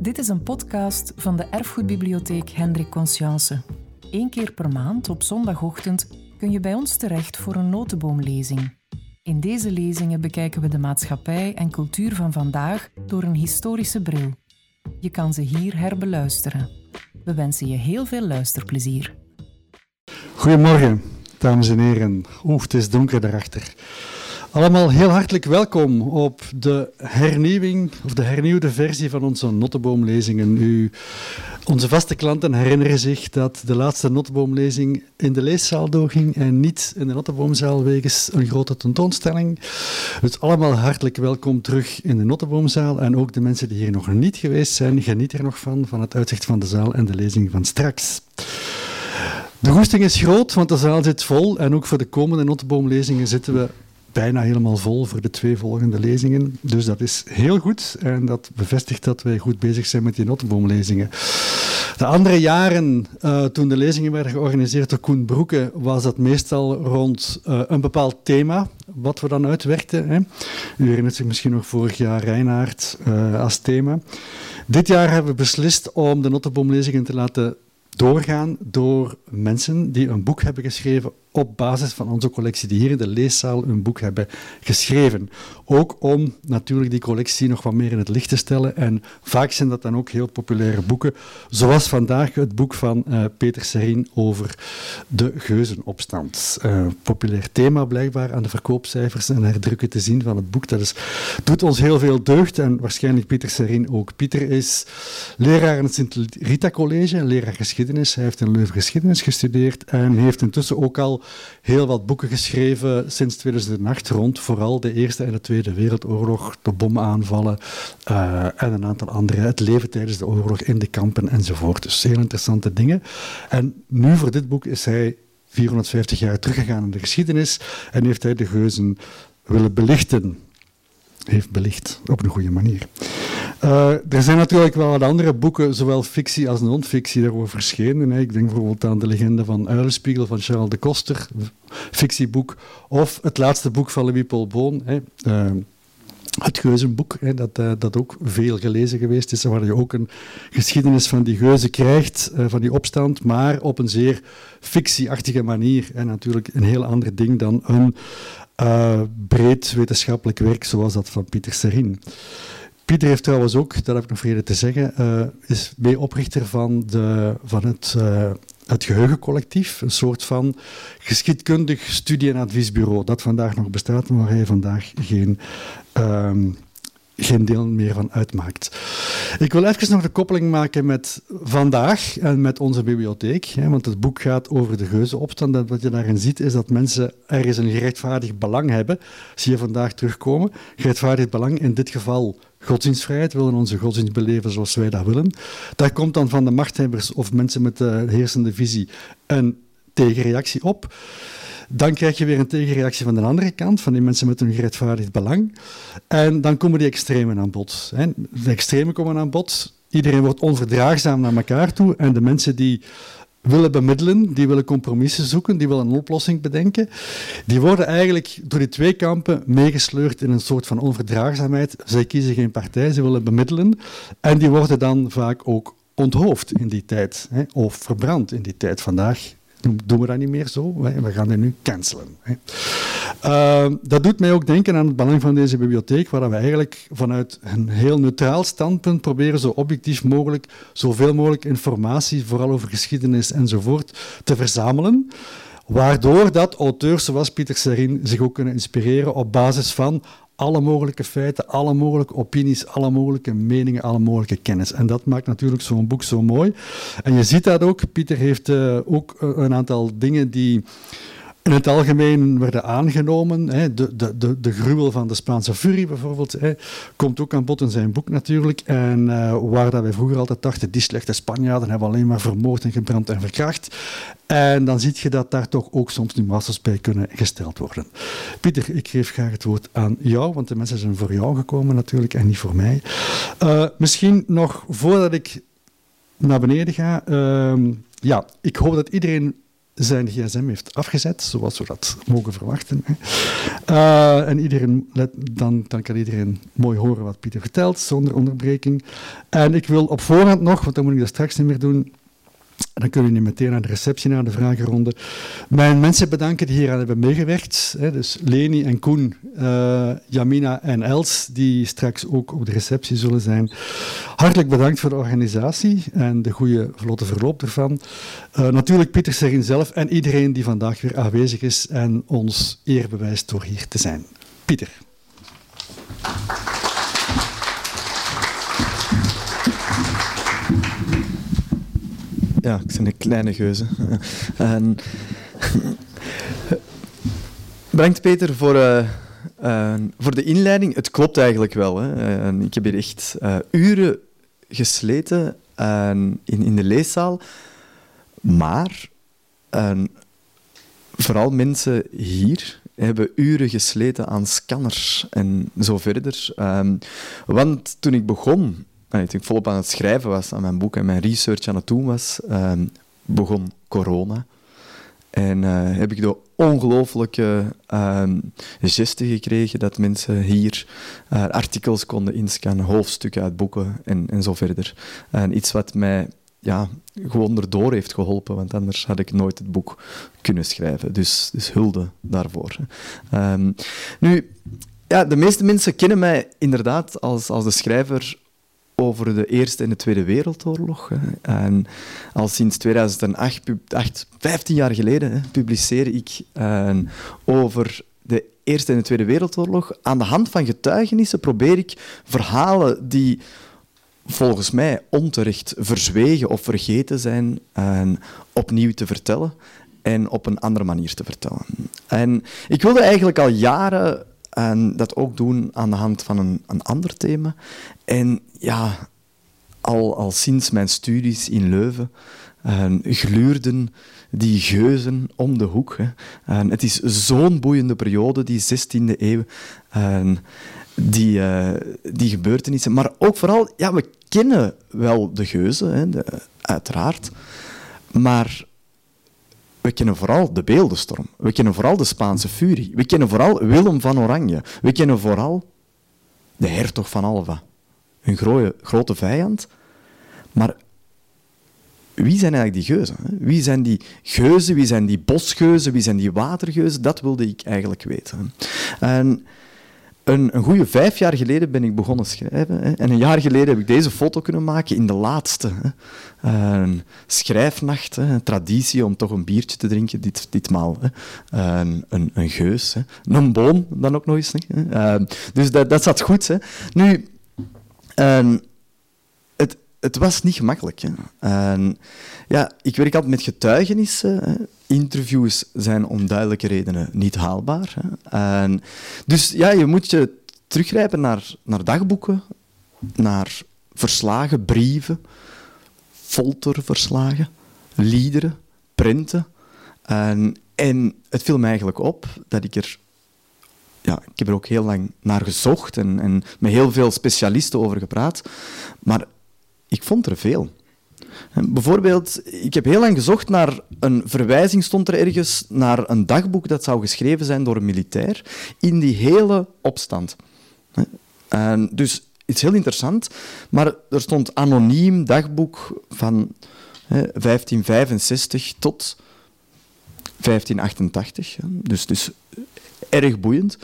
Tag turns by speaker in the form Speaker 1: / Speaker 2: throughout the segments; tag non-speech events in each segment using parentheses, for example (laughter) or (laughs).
Speaker 1: Dit is een podcast van de Erfgoedbibliotheek Hendrik Conscience. Eén keer per maand op zondagochtend kun je bij ons terecht voor een notenboomlezing. In deze lezingen bekijken we de maatschappij en cultuur van vandaag door een historische bril. Je kan ze hier herbeluisteren. We wensen je heel veel luisterplezier.
Speaker 2: Goedemorgen, dames en heren. Oeh, het is donker daarachter. Allemaal heel hartelijk welkom op de hernieuwing of de hernieuwde versie van onze Notteboomlezingen. U, onze vaste klanten herinneren zich dat de laatste Notteboomlezing in de leeszaal doorging en niet in de Notteboomzaal wegens een grote tentoonstelling. Dus allemaal hartelijk welkom terug in de Notteboomzaal en ook de mensen die hier nog niet geweest zijn, geniet er nog van, van het uitzicht van de zaal en de lezing van straks. De goesting is groot, want de zaal zit vol en ook voor de komende Notteboomlezingen zitten we bijna helemaal vol voor de twee volgende lezingen. Dus dat is heel goed en dat bevestigt dat wij goed bezig zijn met die Notteboomlezingen. De andere jaren, uh, toen de lezingen werden georganiseerd door Koen Broeke, was dat meestal rond uh, een bepaald thema, wat we dan uitwerkten. Hè. U herinnert zich misschien nog vorig jaar Reinaard uh, als thema. Dit jaar hebben we beslist om de Notteboomlezingen te laten doorgaan door mensen die een boek hebben geschreven op basis van onze collectie, die hier in de leeszaal een boek hebben geschreven. Ook om natuurlijk die collectie nog wat meer in het licht te stellen. En vaak zijn dat dan ook heel populaire boeken, zoals vandaag het boek van uh, Peter Serien over de geuzenopstand. Uh, populair thema blijkbaar aan de verkoopcijfers en herdrukken te zien van het boek. Dat is, doet ons heel veel deugd en waarschijnlijk Peter Serien ook. Pieter is leraar in het Sint-Rita College, leraar geschiedenis. Hij heeft in Leuven geschiedenis gestudeerd en heeft intussen ook al heel wat boeken geschreven sinds 2008 rond vooral de Eerste en de Tweede Wereldoorlog, de bomaanvallen uh, en een aantal andere, het leven tijdens de oorlog in de kampen enzovoort. Dus heel interessante dingen. En nu voor dit boek is hij 450 jaar teruggegaan in de geschiedenis en heeft hij de geuzen willen belichten heeft belicht op een goede manier. Uh, er zijn natuurlijk wel wat andere boeken, zowel fictie als non-fictie, daarover verschenen. Hè. Ik denk bijvoorbeeld aan De Legende van Uilenspiegel van Charles de Koster, fictieboek, of het laatste boek van Louis Paul Boon, hè. Uh, het Geuzenboek, hè, dat, uh, dat ook veel gelezen geweest is, waar je ook een geschiedenis van die geuzen krijgt, van die opstand, maar op een zeer fictieachtige manier. En natuurlijk een heel ander ding dan een uh, breed wetenschappelijk werk zoals dat van Pieter Serin. Pieter heeft trouwens ook, dat heb ik nog vergeten te zeggen, uh, is meeoprichter van, de, van het, uh, het Geheugencollectief, een soort van geschiedkundig studie- en adviesbureau dat vandaag nog bestaat, maar waar hij vandaag geen um, geen deel meer van uitmaakt. Ik wil even nog de koppeling maken met vandaag en met onze bibliotheek. Hè, want het boek gaat over de geuzenopstand. En wat je daarin ziet is dat mensen ergens een gerechtvaardigd belang hebben. Zie je vandaag terugkomen. Gerechtvaardigd belang, in dit geval godsdienstvrijheid. Willen onze godsdienst beleven zoals wij dat willen. Daar komt dan van de machthebbers of mensen met de heersende visie een tegenreactie op. Dan krijg je weer een tegenreactie van de andere kant, van die mensen met een gerechtvaardigd belang. En dan komen die extremen aan bod. De extremen komen aan bod. Iedereen wordt onverdraagzaam naar elkaar toe. En de mensen die willen bemiddelen, die willen compromissen zoeken, die willen een oplossing bedenken, die worden eigenlijk door die twee kampen meegesleurd in een soort van onverdraagzaamheid. Zij kiezen geen partij, ze willen bemiddelen. En die worden dan vaak ook onthoofd in die tijd, hè, of verbrand in die tijd. Vandaag doen we dat niet meer zo. We gaan dit nu cancelen. Uh, dat doet mij ook denken aan het belang van deze bibliotheek, waar we eigenlijk vanuit een heel neutraal standpunt proberen zo objectief mogelijk, zoveel mogelijk informatie, vooral over geschiedenis enzovoort, te verzamelen. Waardoor dat auteurs zoals Pieter Serin zich ook kunnen inspireren op basis van alle mogelijke feiten, alle mogelijke opinies, alle mogelijke meningen, alle mogelijke kennis. En dat maakt natuurlijk zo'n boek zo mooi. En je ziet dat ook. Pieter heeft uh, ook een aantal dingen die in het algemeen werden aangenomen. Hè, de, de, de, de gruwel van de Spaanse furie bijvoorbeeld, hè, komt ook aan bod in zijn boek natuurlijk. En uh, waar dat wij vroeger altijd dachten, die slechte Spanjaarden hebben alleen maar vermoord en gebrand en verkracht. En dan zie je dat daar toch ook soms nuances bij kunnen gesteld worden. Pieter, ik geef graag het woord aan jou, want de mensen zijn voor jou gekomen natuurlijk en niet voor mij. Uh, misschien nog voordat ik naar beneden ga. Uh, ja, ik hoop dat iedereen zijn gsm heeft afgezet, zoals we dat mogen verwachten. Uh, en iedereen, dan, dan kan iedereen mooi horen wat Pieter vertelt, zonder onderbreking. En ik wil op voorhand nog, want dan moet ik dat straks niet meer doen, dan kunnen jullie meteen naar de receptie, naar de vragenronde. Mijn mensen bedanken die hier aan hebben meegewerkt. Hè, dus Leni en Koen, uh, Jamina en Els, die straks ook op de receptie zullen zijn. Hartelijk bedankt voor de organisatie en de goede vlotte verloop ervan. Uh, natuurlijk Pieter Serin zelf en iedereen die vandaag weer aanwezig is en ons eer bewijst door hier te zijn. Pieter.
Speaker 3: Ja, ik ben een kleine geuze. (laughs) en, bedankt Peter voor, uh, uh, voor de inleiding. Het klopt eigenlijk wel. Hè. ik heb hier echt uren gesleten in, in de leeszaal. Maar vooral mensen hier hebben uren gesleten aan scanners en zo verder. Want toen ik begon toen ik volop aan het schrijven was aan mijn boek en mijn research aan het doen was, ehm, begon corona. En uh, heb ik de ongelooflijke uh, gesten gekregen dat mensen hier uh, artikels konden inscannen, hoofdstukken uit boeken en, en zo verder. En iets wat mij ja, gewoon erdoor heeft geholpen, want anders had ik nooit het boek kunnen schrijven. Dus, dus hulde daarvoor. Um, nu, ja, de meeste mensen kennen mij inderdaad als, als de schrijver over de Eerste en de Tweede Wereldoorlog. En al sinds 2008, 15 jaar geleden, publiceer ik uh, over de Eerste en de Tweede Wereldoorlog. Aan de hand van getuigenissen probeer ik verhalen die volgens mij onterecht verzwegen of vergeten zijn, opnieuw te vertellen en op een andere manier te vertellen. En ik wilde eigenlijk al jaren en dat ook doen aan de hand van een, een ander thema. En ja, al, al sinds mijn studies in Leuven uh, gluurden die geuzen om de hoek. Hè. Het is zo'n boeiende periode, die 16e eeuw, uh, die, uh, die gebeurtenissen. Maar ook vooral, ja, we kennen wel de geuzen, hè, de, uiteraard. Maar we kennen vooral de beeldenstorm. We kennen vooral de Spaanse furie. We kennen vooral Willem van Oranje. We kennen vooral de hertog van Alva. Een grote, grote vijand. Maar wie zijn eigenlijk die geuzen? Wie zijn die geuzen? Wie zijn die bosgeuzen? Wie zijn die watergeuzen? Dat wilde ik eigenlijk weten. En een, een goede vijf jaar geleden ben ik begonnen schrijven. Hè. En een jaar geleden heb ik deze foto kunnen maken in de laatste. Hè. Schrijfnacht, hè. een traditie om toch een biertje te drinken, dit, ditmaal. Hè. Een, een, een, geus. Hè. Een boom dan ook nog eens. Hè. Uh, dus dat, dat zat goed. Hè. Nu, het, het was niet gemakkelijk. Hè. ja, ik werk altijd met getuigenissen. Interviews zijn om duidelijke redenen niet haalbaar. Hè. Dus ja, je moet je teruggrijpen naar, naar dagboeken, naar verslagen, brieven, folterverslagen, liederen, printen. En, en het viel me eigenlijk op dat ik er ja, ik heb er ook heel lang naar gezocht en, en met heel veel specialisten over gepraat. Maar ik vond er veel. Bijvoorbeeld, ik heb heel lang gezocht naar een verwijzing, stond er ergens, naar een dagboek dat zou geschreven zijn door een militair in die hele opstand. En dus iets heel interessant, maar er stond anoniem dagboek van 1565 tot 1588. Dus, dus erg boeiend.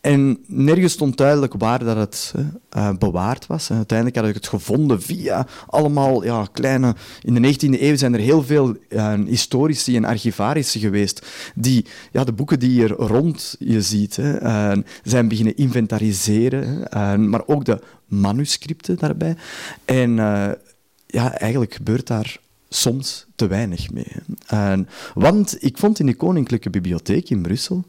Speaker 3: En nergens stond duidelijk waar dat het uh, bewaard was. Uiteindelijk had ik het gevonden via allemaal ja, kleine... In de 19e eeuw zijn er heel veel uh, historici en archivarissen geweest die ja, de boeken die hier rond je ziet, hè, uh, zijn beginnen inventariseren. maar ook de manuscripten daarbij. En ja, eigenlijk gebeurt daar soms te weinig mee. want ik vond in de Koninklijke Bibliotheek in Brussel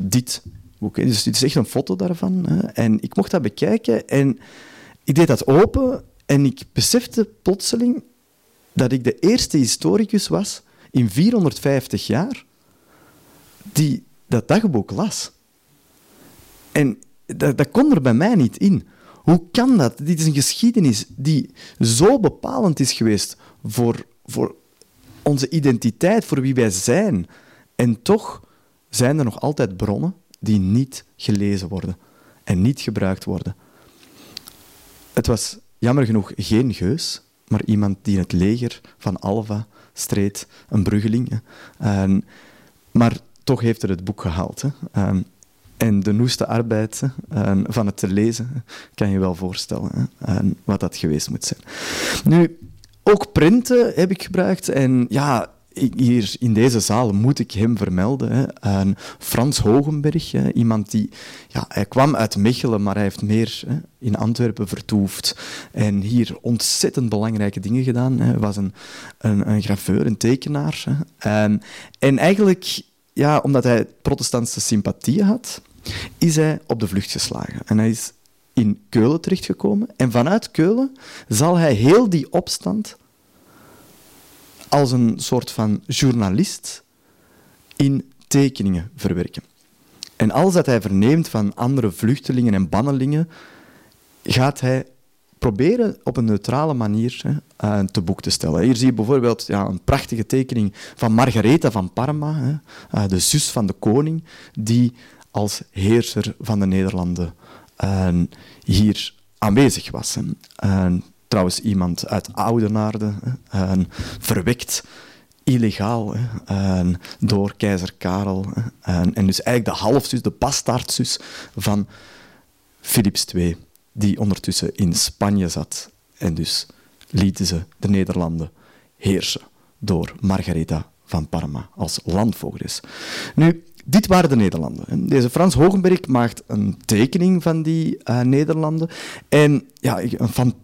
Speaker 3: dit dus dit is echt een foto daarvan. Hè. En ik mocht dat bekijken en ik deed dat open en ik besefte plotseling dat ik de eerste historicus was in 450 jaar die dat dagboek las. En dat, dat kon er bij mij niet in. Hoe kan dat? Dit is een geschiedenis die zo bepalend is geweest voor, voor onze identiteit, voor wie wij zijn. En toch zijn er nog altijd bronnen die niet gelezen worden en niet gebruikt worden. Het was jammer genoeg geen geus, maar iemand die in het leger van Alva streed, een bruggeling. En, maar toch heeft hij het boek gehaald. Hè. En, en de noeste arbeid en, van het te lezen, kan je wel voorstellen en wat dat geweest moet zijn. Nu, ook printen heb ik gebruikt. En ja, hier in deze zaal moet ik hem vermelden. Hè. Frans Hogenberg, hè, iemand die... Ja, hij kwam uit Mechelen, maar hij heeft meer hè, in Antwerpen vertoefd. En hier ontzettend belangrijke dingen gedaan. Hij was een, een, een graveur, een tekenaar. En, en eigenlijk, ja, omdat hij protestantse sympathieën had, is hij op de vlucht geslagen. En hij is in Keulen terechtgekomen. En vanuit Keulen zal hij heel die opstand als een soort van journalist in tekeningen verwerken. En alles dat hij verneemt van andere vluchtelingen en bannelingen, gaat hij proberen op een neutrale manier eh, te boek te stellen. Hier zie je bijvoorbeeld ja, een prachtige tekening van Margaretha van Parma, hè, eh, de zus van de koning, die als heerser van de Nederlanden uh, hier aanwezig was. Trouwens iemand uit Oudenaarde, en verwekt illegaal door keizer Karel. En, dus eigenlijk de halfzus, de bastaardzus van Philips II, die ondertussen in Spanje zat. En dus lieten ze de Nederlanden heersen door Margaretha van Parma als landvoogdes. Nu, dit waren de Nederlanden. Deze Frans Hogenberg maakt een tekening van die uh, Nederlanden. En ja, een fantastische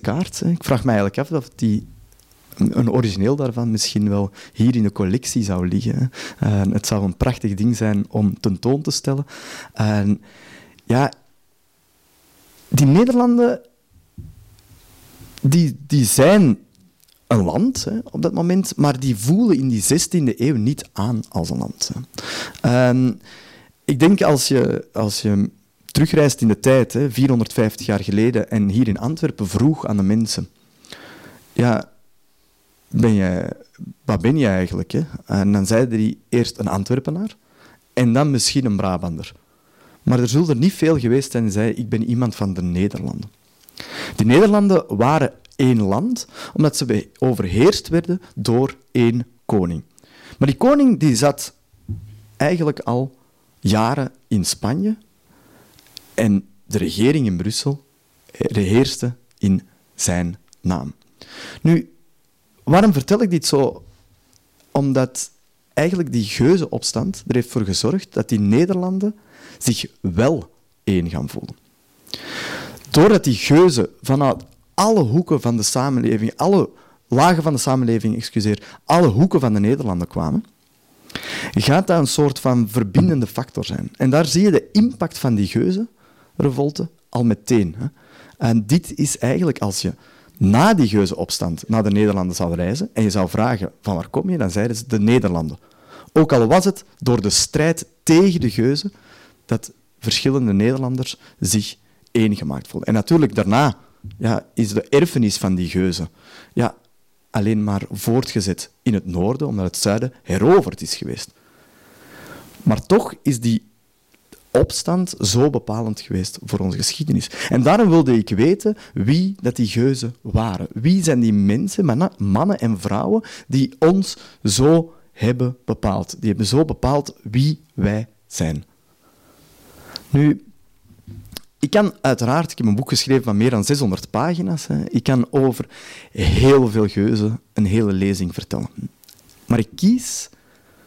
Speaker 3: kaart. Ik vraag me eigenlijk af of die een origineel daarvan misschien wel hier in de collectie zou liggen. het zou een prachtig ding zijn om tentoon te stellen. En ja, die Nederlanden, die, die zijn een land hè, op dat moment, maar die voelen in die 16e eeuw niet aan als een land. Hè. ik denk als je, als je terugreist in de tijd, hè, 450 jaar geleden, en hier in Antwerpen vroeg aan de mensen: Ja, ben wat ben je eigenlijk? Hè? En dan zeiden die eerst een Antwerpenaar en dan misschien een Brabander. Maar er zullen er niet veel geweest zijn die Ik ben iemand van de Nederlanden. De Nederlanden waren één land, omdat ze overheerst werden door één koning. Maar die koning die zat eigenlijk al jaren in Spanje en de regering in Brussel heerste in zijn naam. Nu, waarom vertel ik dit zo? Omdat eigenlijk die geuzenopstand er heeft voor gezorgd dat die Nederlanden zich wel één gaan voelen. Doordat die geuzen vanuit alle hoeken van de samenleving, alle lagen van de samenleving, excuseer, alle hoeken van de Nederlanden kwamen, gaat dat een soort van verbindende factor zijn. En daar zie je de impact van die geuzen revolte al meteen. Hè. En dit is eigenlijk als je na die geuzenopstand naar de Nederlanden zou reizen en je zou vragen van waar kom je, dan zeiden ze de Nederlanden. Ook al was het door de strijd tegen de geuzen dat verschillende Nederlanders zich één gemaakt voelden. En natuurlijk daarna ja, is de erfenis van die geuzen ja, alleen maar voortgezet in het noorden, omdat het zuiden heroverd is geweest. Maar toch is die opstand zo bepalend geweest voor onze geschiedenis. En daarom wilde ik weten wie dat die geuzen waren. Wie zijn die mensen, mannen en vrouwen, die ons zo hebben bepaald. Die hebben zo bepaald wie wij zijn. Nu, ik kan uiteraard, ik heb een boek geschreven van meer dan 600 pagina's, hè. ik kan over heel veel geuzen een hele lezing vertellen. Maar ik kies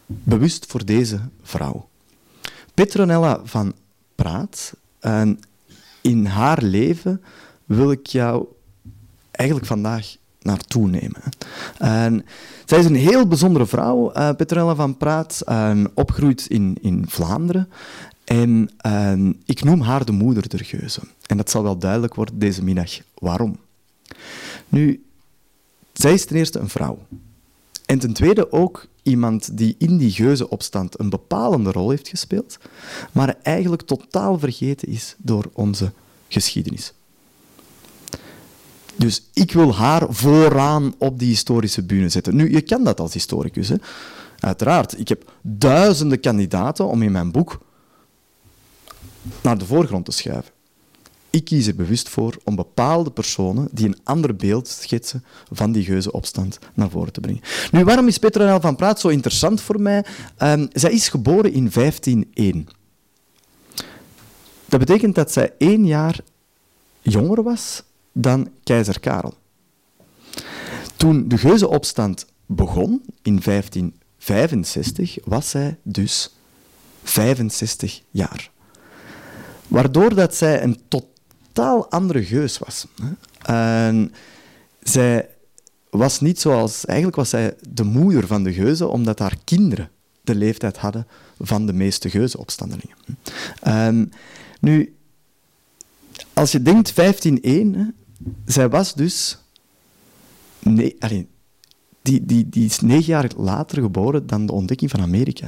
Speaker 3: bewust voor deze vrouw. Petronella van Praat. En in haar leven wil ik jou eigenlijk vandaag naartoe nemen. En zij is een heel bijzondere vrouw, uh, Petronella van Praat, opgegroeid in, in Vlaanderen. En ik noem haar de moeder der geuzen. En dat zal wel duidelijk worden deze middag waarom. Nu, zij is ten eerste een vrouw. En ten tweede ook iemand die in die geuzenopstand een bepalende rol heeft gespeeld, maar eigenlijk totaal vergeten is door onze geschiedenis. Dus ik wil haar vooraan op die historische bühne zetten. Nu, je kan dat als historicus. Hè? Uiteraard. Ik heb duizenden kandidaten om in mijn boek naar de voorgrond te schuiven. Ik kies er bewust voor om bepaalde personen die een ander beeld schetsen van die geuzenopstand naar voren te brengen. Nu, waarom is Petronel van Praat zo interessant voor mij? Um, zij is geboren in 1501. Dat betekent dat zij één jaar jonger was dan keizer Karel. Toen de geuzenopstand begon in 1565, was zij dus 65 jaar. Waardoor dat zij een totaal andere geus was. En zij was niet zoals... Eigenlijk was zij de moeder van de geuzen, omdat haar kinderen de leeftijd hadden van de meeste geuzenopstandelingen. En nu, als je denkt 1501, zij was dus... Nee, allez, die, die, die is negen jaar later geboren dan de ontdekking van Amerika.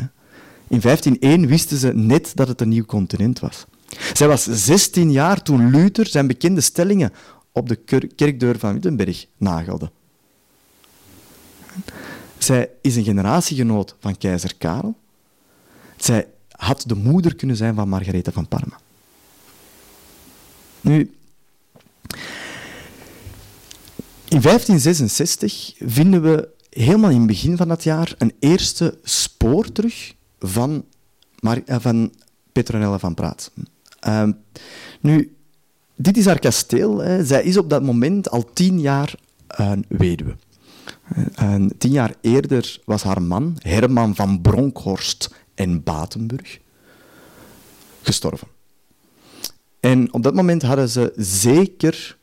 Speaker 3: In 1501 wisten ze net dat het een nieuw continent was. Zij was 16 jaar toen Luther zijn bekende stellingen op de kerkdeur van Wittenberg nagelde. Zij is een generatiegenoot van keizer Karel. Zij had de moeder kunnen zijn van Margaretha van Parma. Nu, in 1566 vinden we helemaal in het begin van dat jaar een eerste spoor terug van, Mar eh, van Petronella van Praat. Uh, nu, dit is haar kasteel. Hè. Zij is op dat moment al tien jaar een weduwe. En tien jaar eerder was haar man, Herman van Bronkhorst en Batenburg, gestorven. En op dat moment hadden ze zeker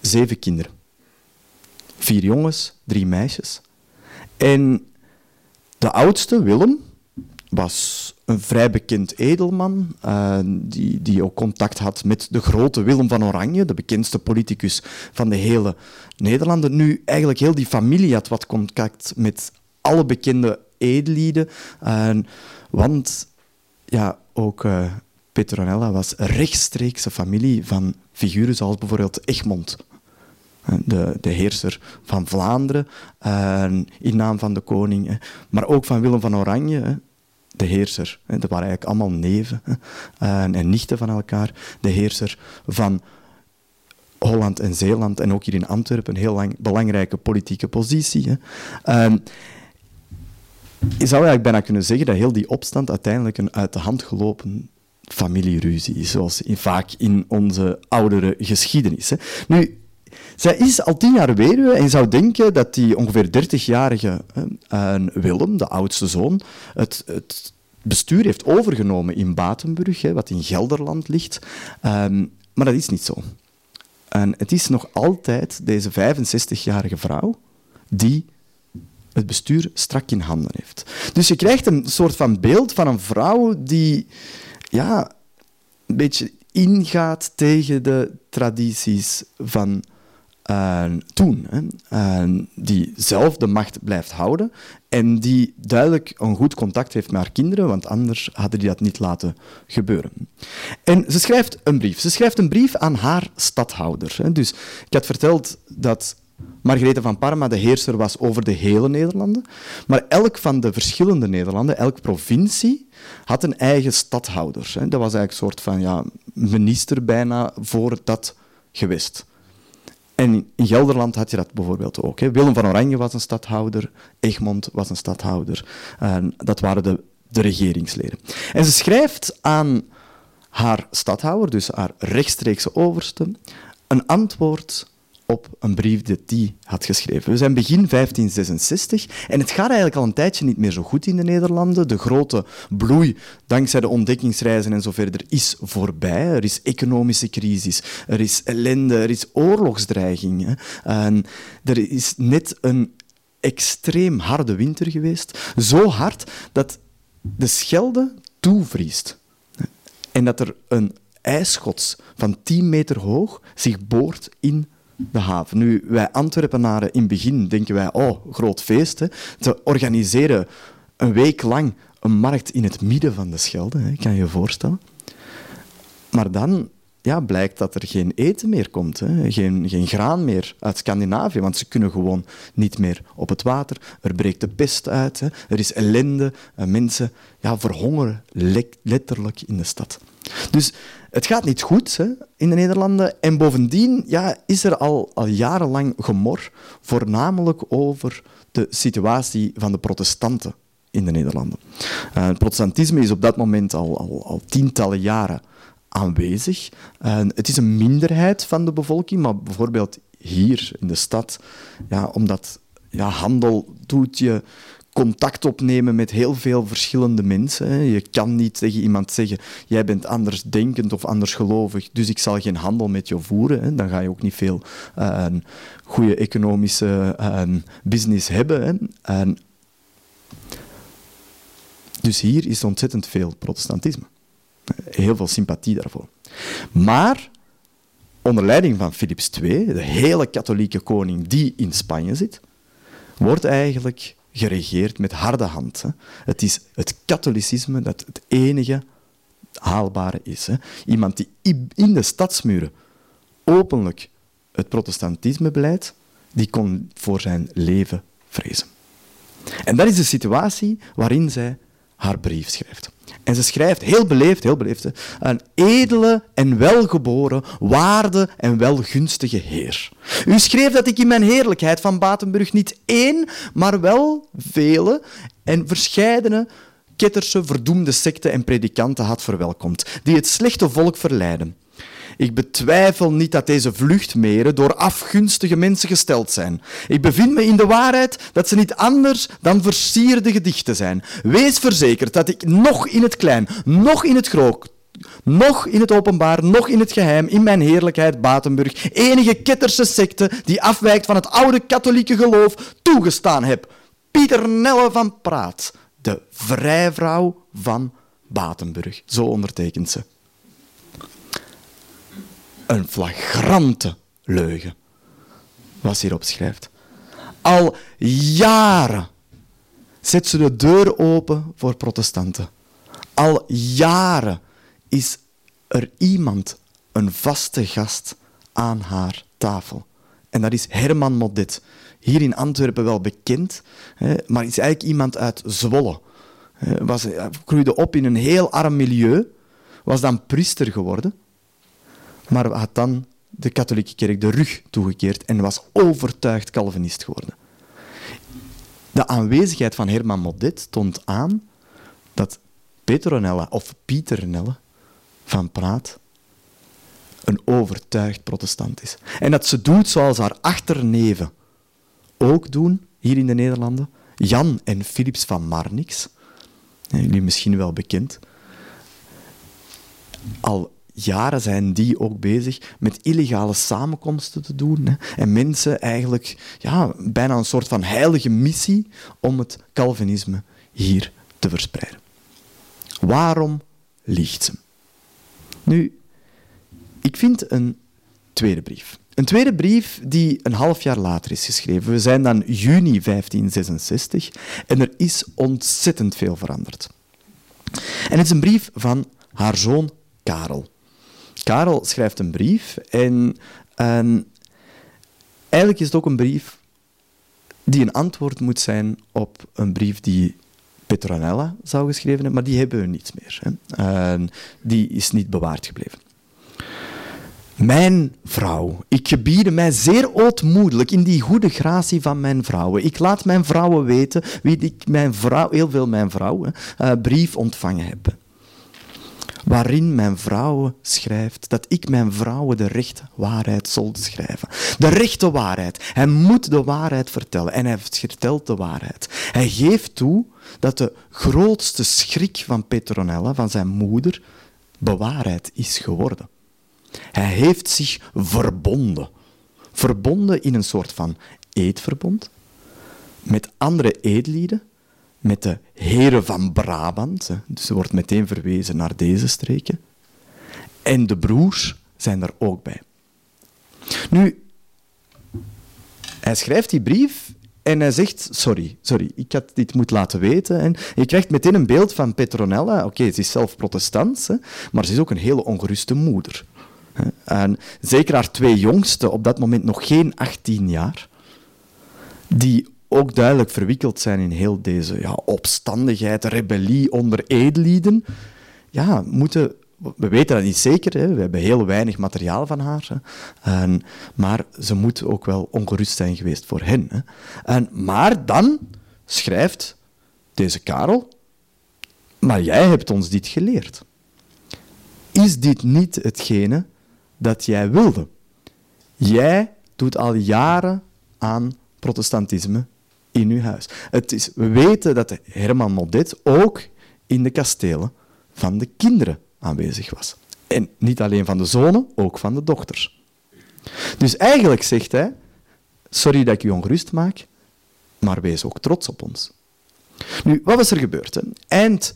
Speaker 3: zeven kinderen. Vier jongens, drie meisjes. En de oudste, Willem, was een vrij bekend edelman, uh, die, die ook contact had met de grote Willem van Oranje, de bekendste politicus van de hele Nederlanden. Nu, eigenlijk heel die familie had wat contact met alle bekende edelieden, uh, want ja, ook uh, Petronella was rechtstreekse familie van figuren zoals bijvoorbeeld Egmond, de, de heerser van Vlaanderen, in naam van de koning, maar ook van Willem van Oranje, de heerser. Dat waren eigenlijk allemaal neven en nichten van elkaar. De heerser van Holland en Zeeland en ook hier in Antwerpen een heel lang, belangrijke politieke positie. Hè. Uh, je zou eigenlijk bijna kunnen zeggen dat heel die opstand uiteindelijk een uit de hand gelopen familieruzie is, zoals vaak in onze oudere geschiedenis. Hè. Nu, zij is al tien jaar weduwe en je zou denken dat die ongeveer 30-jarige Willem, de oudste zoon, het, het, bestuur heeft overgenomen in Batenburg, hè, wat in Gelderland ligt. Um, maar dat is niet zo. En het is nog altijd deze 65-jarige vrouw die het bestuur strak in handen heeft. Dus je krijgt een soort van beeld van een vrouw die ja, een beetje ingaat tegen de tradities van uh, toen. Uh, die zelf de macht blijft houden en die duidelijk een goed contact heeft met haar kinderen, want anders hadden die dat niet laten gebeuren. En ze schrijft een brief. Ze schrijft een brief aan haar stadhouder. Hè. Dus ik had verteld dat Margarethe van Parma de heerser was over de hele Nederlanden, maar elk van de verschillende Nederlanden, elke provincie, had een eigen stadhouder. Dat was eigenlijk een soort van ja, minister bijna voor dat gewest. En in Gelderland had je dat bijvoorbeeld ook. Hè. Willem van Oranje was een stadhouder, Egmond was een stadhouder. En dat waren de, de regeringsleden. En ze schrijft aan haar stadhouder, dus haar rechtstreekse overste, een antwoord op een brief die hij had geschreven. We zijn begin 1566 en het gaat eigenlijk al een tijdje niet meer zo goed in de Nederlanden. De grote bloei, dankzij de ontdekkingsreizen en zo verder, is voorbij. Er is economische crisis, er is ellende, er is oorlogsdreiging. En er is net een extreem harde winter geweest. Zo hard dat de Schelde toevriest. En dat er een ijsschots van 10 meter hoog zich boort in de. Nu, wij Antwerpenaren in het begin denken wij, oh, groot feest. Hè. Ze organiseren een week lang een markt in het midden van de Schelde, hè, kan je je voorstellen. Maar dan ja, blijkt dat er geen eten meer komt, hè. Geen, geen graan meer uit Scandinavië, want ze kunnen gewoon niet meer op het water. Er breekt de pest uit, hè. er is ellende, mensen ja, verhongeren letterlijk in de stad. Dus het gaat niet goed hè, in de Nederlanden. En bovendien ja, is er al, al jarenlang gemor, voornamelijk over de situatie van de protestanten in de Nederlanden. Het protestantisme is op dat moment al, al, al tientallen jaren aanwezig. Het is een minderheid van de bevolking, maar bijvoorbeeld hier in de stad, ja, omdat ja, handel doet je contact opnemen met heel veel verschillende mensen. Je kan niet tegen iemand zeggen, jij bent anders denkend of anders gelovig, dus ik zal geen handel met je voeren. Dan ga je ook niet veel uh, goede economische uh, business hebben. dus hier is ontzettend veel protestantisme. Heel veel sympathie daarvoor. Maar onder leiding van Philips II, de hele katholieke koning die in Spanje zit, wordt eigenlijk geregeerd met harde hand. Het is het katholicisme dat het enige haalbare is. Hè. Iemand die in de stadsmuren openlijk het protestantisme beleidt, die kon voor zijn leven vrezen. En dat is de situatie waarin zij haar brief schrijft. En ze schrijft, heel beleefd, heel beleefd, een edele en welgeboren, waarde en welgunstige heer. U schreef dat ik in mijn heerlijkheid van Batenburg niet één, maar wel vele en verscheidene ketterse, verdoemde secten en predikanten had verwelkomd, die het slechte volk verleiden. Ik betwijfel niet dat deze vluchtmeren door afgunstige mensen gesteld zijn. Ik bevind me in de waarheid dat ze niet anders dan versierde gedichten zijn. Wees verzekerd dat ik nog in het klein, nog in het groot, nog in het openbaar, nog in het geheim, in mijn heerlijkheid Batenburg, enige ketterse secte die afwijkt van het oude katholieke geloof, toegestaan heb. Pieter Nelle van Praat, de vrijvrouw van Batenburg. Zo ondertekent ze een flagrante leugen, wat ze hierop schrijft. Al jaren zet ze de deur open voor protestanten. Al jaren is er iemand, een vaste gast, aan haar tafel. En dat is Herman Modet. Hier in Antwerpen wel bekend, maar is eigenlijk iemand uit Zwolle. Was, groeide op in een heel arm milieu, was dan priester geworden maar had dan de katholieke kerk de rug toegekeerd en was overtuigd Calvinist geworden. De aanwezigheid van Herman Modet toont aan dat Petronella of Pieternelle van Praat een overtuigd protestant is. En dat ze doet zoals haar achterneven ook doen, hier in de Nederlanden. Jan en Philips van Marnix, jullie misschien wel bekend. Al jaren zijn die ook bezig met illegale samenkomsten te doen. Hè. En mensen eigenlijk ja, bijna een soort van heilige missie om het Calvinisme hier te verspreiden. Waarom liegt ze? Nu, ik vind een tweede brief. Een tweede brief die een half jaar later is geschreven. We zijn dan juni 1566 en er is ontzettend veel veranderd. En het is een brief van haar zoon Karel. Karel schrijft een brief en, en eigenlijk is het ook een brief die een antwoord moet zijn op een brief die Petronella zou geschreven hebben, maar die hebben we niet meer. Hè. die is niet bewaard gebleven. Mijn vrouw, ik gebiede mij zeer ootmoedelijk in die goede gratie van mijn vrouwen. Ik laat mijn vrouwen weten wie ik mijn vrouw, heel veel mijn vrouwen, uh, brief ontvangen heb waarin mijn vrouwen schrijft dat ik mijn vrouwen de rechte waarheid zal schrijven. De rechte waarheid. Hij moet de waarheid vertellen en hij vertelt de waarheid. Hij geeft toe dat de grootste schrik van Petronella, van zijn moeder, bewaarheid is geworden. Hij heeft zich verbonden. Verbonden in een soort van eedverbond met andere eedlieden met de heren van Brabant. Dus er wordt meteen verwezen naar deze streken. En de broers zijn er ook bij. Nu, hij schrijft die brief en hij zegt, sorry, sorry, ik had dit moeten laten weten. En je krijgt meteen een beeld van Petronella. Oké, ze is zelf protestant, maar ze is ook een hele ongeruste moeder. En zeker haar twee jongsten, op dat moment nog geen 18 jaar, die ook duidelijk verwikkeld zijn in heel deze ja, opstandigheid, rebellie onder edellieden, ja, moeten we weten dat niet zeker, hè. we hebben heel weinig materiaal van haar. En, maar ze moet ook wel ongerust zijn geweest voor hen. Hè. En, maar dan schrijft deze Karel, maar jij hebt ons dit geleerd. Is dit niet hetgene dat jij wilde? Jij doet al jaren aan protestantisme in uw huis. Het is, we weten dat Herman Modet ook in de kastelen van de kinderen aanwezig was. En niet alleen van de zonen, ook van de dochters. Dus eigenlijk zegt hij, sorry dat ik u ongerust maak, maar wees ook trots op ons. Nu, wat was er gebeurd? Eind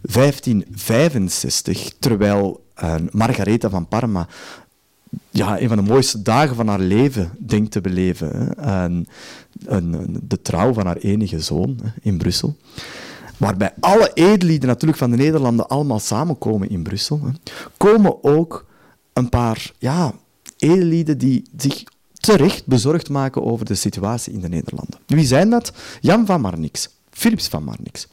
Speaker 3: 1565, terwijl uh, Margaretha van Parma ja, een van de mooiste dagen van haar leven denkt te beleven. Hè? de trouw van haar enige zoon hè, in Brussel waarbij alle edellieden natuurlijk van de Nederlanden allemaal samenkomen in Brussel, hè, komen ook een paar ja, edellieden die zich terecht bezorgd maken over de situatie in de Nederlanden. Wie zijn dat? Jan van Marnix, Philips van Marnix.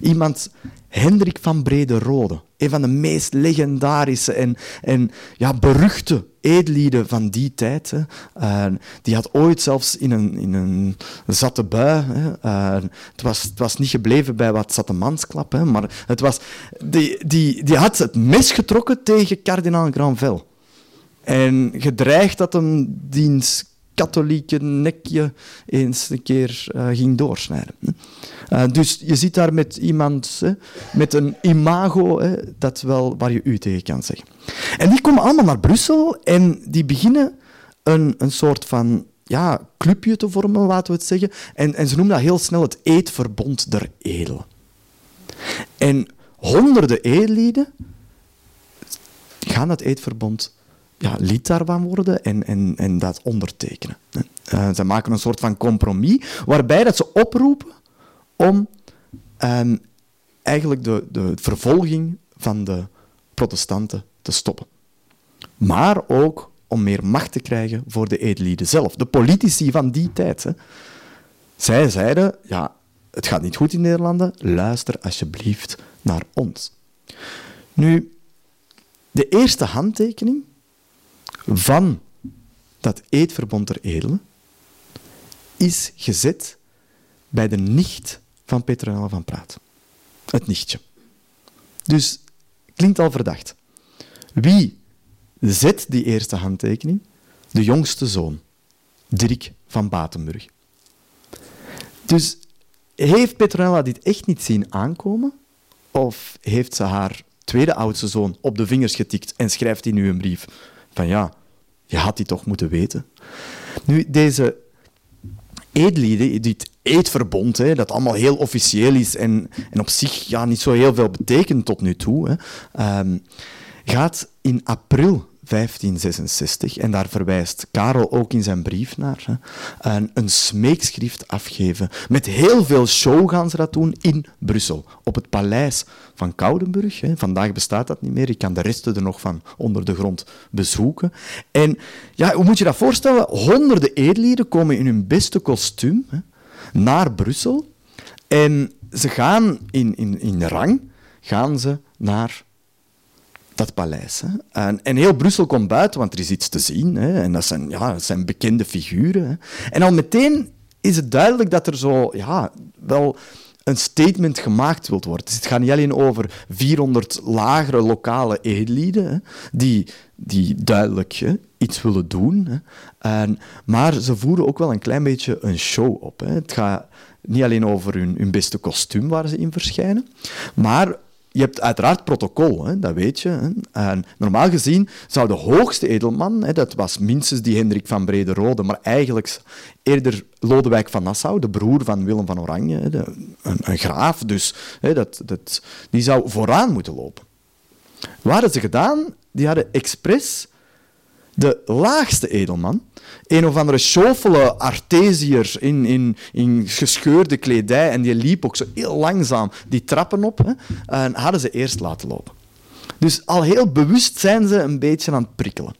Speaker 3: Iemand, Hendrik van Brederode, een van de meest legendarische en, en ja, beruchte edellieden van die tijd. Hè. Die had ooit zelfs in een, in een zatte bui. Hè. Het, was, het was niet gebleven bij wat zatte mansklap, hè, maar het was, die, die, die had het mes getrokken tegen kardinaal Granvelle. En gedreigd dat hem diens katholieke nekje eens een keer uh, ging doorsnijden. Uh, dus je zit daar met iemand hè, met een imago hè, dat wel waar je u tegen kan zeggen. En die komen allemaal naar Brussel en die beginnen een, een soort van ja, clubje te vormen, laten we het zeggen. En, en ze noemen dat heel snel het Eetverbond der Edelen. En honderden edellieden gaan dat eetverbond ja, lid daarvan worden en, en, en dat ondertekenen. Uh, ze maken een soort van compromis waarbij dat ze oproepen om um, eigenlijk de, de vervolging van de protestanten te stoppen. Maar ook om meer macht te krijgen voor de edellieden zelf, de politici van die tijd. Hè. Zij zeiden, ja, het gaat niet goed in Nederlanden, luister alsjeblieft naar ons. Nu, de eerste handtekening van dat eedverbond der edelen is gezet bij de nicht van Petronella van Praat. Het nichtje. Dus klinkt al verdacht. Wie zet die eerste handtekening? De jongste zoon, Dirk van Batenburg. Dus heeft Petronella dit echt niet zien aankomen? Of heeft ze haar tweede oudste zoon op de vingers getikt en schrijft hij nu een brief van ja, je had die toch moeten weten. Nu, deze eedlieden, dit eedverbond, hè, dat allemaal heel officieel is en, en op zich ja, niet zo heel veel betekent tot nu toe, hè, um, gaat in april 1566, en daar verwijst Karel ook in zijn brief naar, hè, een, een smeekschrift afgeven. Met heel veel show gaan ze dat doen in Brussel, op het paleis van Koudenburg. Hè. Vandaag bestaat dat niet meer, ik kan de resten er nog van onder de grond bezoeken. En ja, hoe moet je dat voorstellen? Honderden edellieden komen in hun beste kostuum hè, naar Brussel en ze gaan in, in, in rang gaan ze naar dat paleis. Hè. En, en, heel Brussel komt buiten, want er is iets te zien. Hè. En dat zijn, ja, dat zijn bekende figuren. Hè. En al meteen is het duidelijk dat er zo ja, wel een statement gemaakt wilt worden. Dus het gaat niet alleen over 400 lagere lokale edellieden die, die duidelijk iets willen doen. Hè. En, maar ze voeren ook wel een klein beetje een show op. Het gaat niet alleen over hun, hun beste kostuum waar ze in verschijnen, maar je hebt uiteraard protocol, hè, dat weet je. Hè. En normaal gezien zou de hoogste edelman, hè, dat was minstens die Hendrik van Brederode, maar eigenlijk eerder Lodewijk van Nassau, de broer van Willem van Oranje, een, een, graaf, dus dat, dat, die zou vooraan moeten lopen. Wat hadden ze gedaan? Die hadden expres de laagste edelman, een of andere schofele artesier in, in, in gescheurde kledij, en die liep ook zo heel langzaam die trappen op, en hadden ze eerst laten lopen. Dus al heel bewust zijn ze een beetje aan het prikkelen.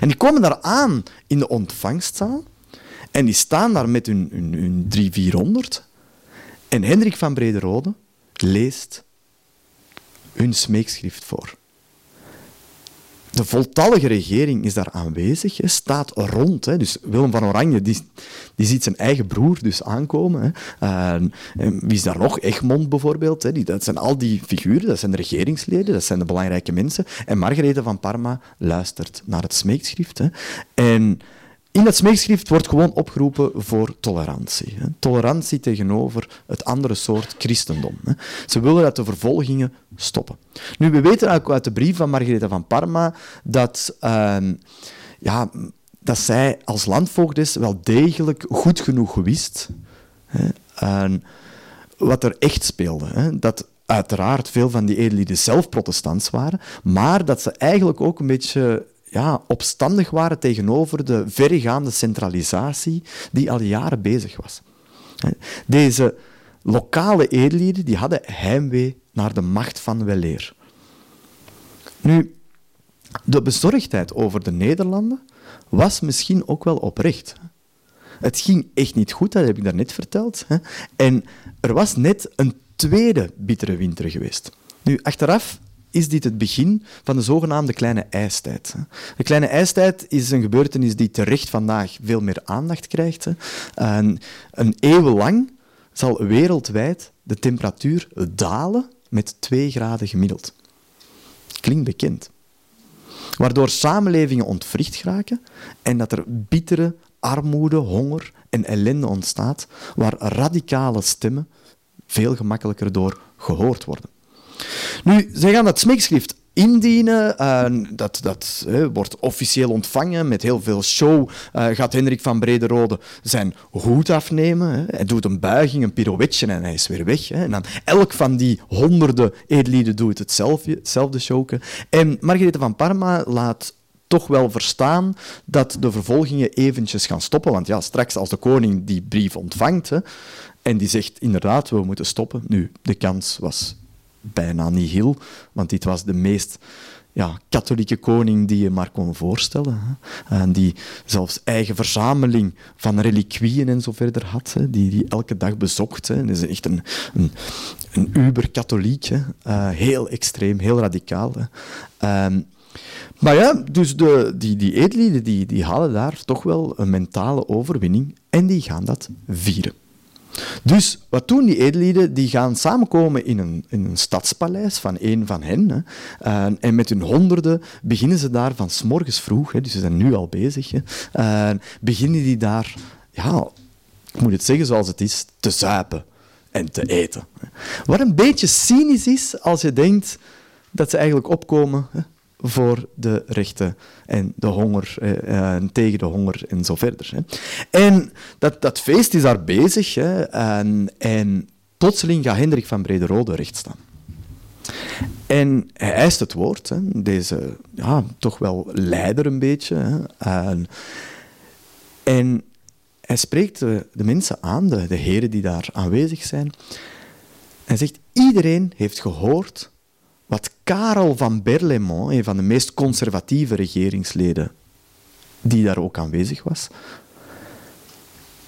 Speaker 3: En die komen daar aan in de ontvangstzaal. En die staan daar met hun, hun, hun 300, 400. En Hendrik van Brederode leest hun smeekschrift voor. De voltallige regering is daar aanwezig, staat rond. Hè. Dus Willem van Oranje die, die ziet zijn eigen broer dus aankomen. Hè. wie is daar nog? Egmond bijvoorbeeld. Hè. Die, dat zijn al die figuren, dat zijn de regeringsleden, dat zijn de belangrijke mensen. En Margarethe van Parma luistert naar het smeekschrift. Hè. En in dat smeekschrift wordt gewoon opgeroepen voor tolerantie. Tolerantie tegenover het andere soort christendom. Ze willen dat de vervolgingen stoppen. Nu, we weten ook uit de brief van Margaretha van Parma dat, ehm, ja, dat zij als landvoogdes wel degelijk goed genoeg wist hè, wat er echt speelde. Hè. Dat uiteraard veel van die edellieden zelf protestants waren, maar dat ze eigenlijk ook een beetje ja, opstandig waren tegenover de verregaande centralisatie die al jaren bezig was. Deze lokale edellieden die hadden heimwee naar de macht van weleer. Nu, de bezorgdheid over de Nederlanden was misschien ook wel oprecht. Het ging echt niet goed, dat heb ik daarnet verteld. En er was net een tweede bittere winter geweest. Nu, achteraf is dit het begin van de zogenaamde kleine ijstijd. De kleine ijstijd is een gebeurtenis die terecht vandaag veel meer aandacht krijgt. Een, een eeuw lang zal wereldwijd de temperatuur dalen met 2 graden gemiddeld. Klinkt bekend. Waardoor samenlevingen ontwricht geraken en dat er bittere armoede, honger en ellende ontstaat, waar radicale stemmen veel gemakkelijker door gehoord worden. Nu, zij gaan dat smeekschrift indienen. Dat dat wordt officieel ontvangen met heel veel show. Uh, gaat Hendrik van Brederode zijn hoed afnemen. Hij doet een buiging, een pirouetje en hij is weer weg. En dan elk van die honderden edellieden doet hetzelfde, hetzelfde showke. En Margarethe van Parma laat toch wel verstaan dat de vervolgingen eventjes gaan stoppen. Want ja, straks als de koning die brief ontvangt hè, en die zegt inderdaad, we moeten stoppen. Nu, de kans was bijna niet heel, want dit was de meest ja, katholieke koning die je maar kon voorstellen. Hè. En die zelfs eigen verzameling van reliquieën en zo verder had, hè, die die elke dag bezocht. Hè. Dat is echt een, een, een uber-katholiek. Uh, heel extreem, heel radicaal. Um, maar ja, dus de, die, die die, die halen daar toch wel een mentale overwinning en die gaan dat vieren. Dus wat doen die edellieden? Die gaan samenkomen in een, in een stadspaleis van een van hen. Hè. En met hun honderden beginnen ze daar van s morgens vroeg, hè, dus ze zijn nu al bezig, hè, beginnen die daar, ja, ik moet het zeggen zoals het is, te zuipen en te eten. Wat een beetje cynisch is als je denkt dat ze eigenlijk opkomen hè, voor de rechten en de honger, eh, eh, tegen de honger en zo verder. Hè. En dat, dat feest is daar bezig hè, en, en plotseling gaat Hendrik van Brederode recht staan. En hij eist het woord, hè, deze ja, toch wel leider een beetje. Hè, en, en hij spreekt de, mensen aan, de, de heren die daar aanwezig zijn. Hij zegt, iedereen heeft gehoord wat Karel van Berlaymont, een van de meest conservatieve regeringsleden die daar ook aanwezig was,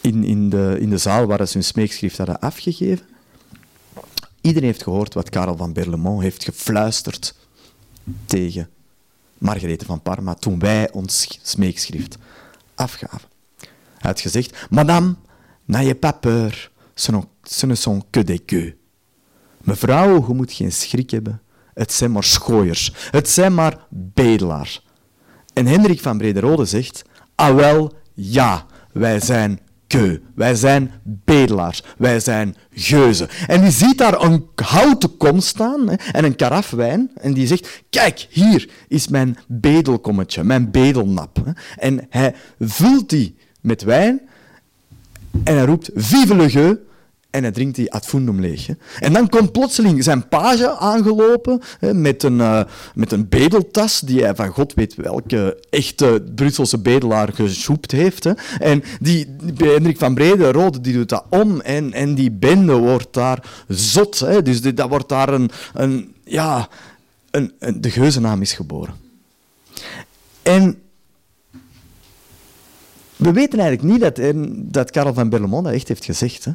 Speaker 3: in, in, de, in de zaal waar ze hun smeekschrift hadden afgegeven. Iedereen heeft gehoord wat Karel van Berlaymont heeft gefluisterd tegen Margarethe van Parma toen wij ons smeekschrift afgaven. Hij had gezegd, Madame, n'ayez pas peur, ce ne sont que des gueux. Mevrouw, je moet geen schrik hebben. Het zijn maar schooiers. Het zijn maar bedelaars. En Hendrik van Brederode zegt, ah wel, ja, wij zijn keu. Wij zijn bedelaars. Wij zijn geuzen. En die ziet daar een houten kom staan hè, en een karaf wijn. En die zegt, kijk, hier is mijn bedelkommetje, mijn bedelnap. En hij vult die met wijn en hij roept, vive le gueux en hij drinkt die ad fundum leeg. En dan komt plotseling zijn page aangelopen hè, met, een, uh, met een bedeltas die hij van god weet welke echte Brusselse bedelaar gesjoept heeft. Hè. En die, Hendrik van Brede, Rode, die doet dat om en, en die bende wordt daar zot. Hè. Dus dat wordt daar een, een, ja, een, een, de geuzennaam is geboren. En we weten eigenlijk niet dat, dat Karel van Berlemont dat echt heeft gezegd. Hè.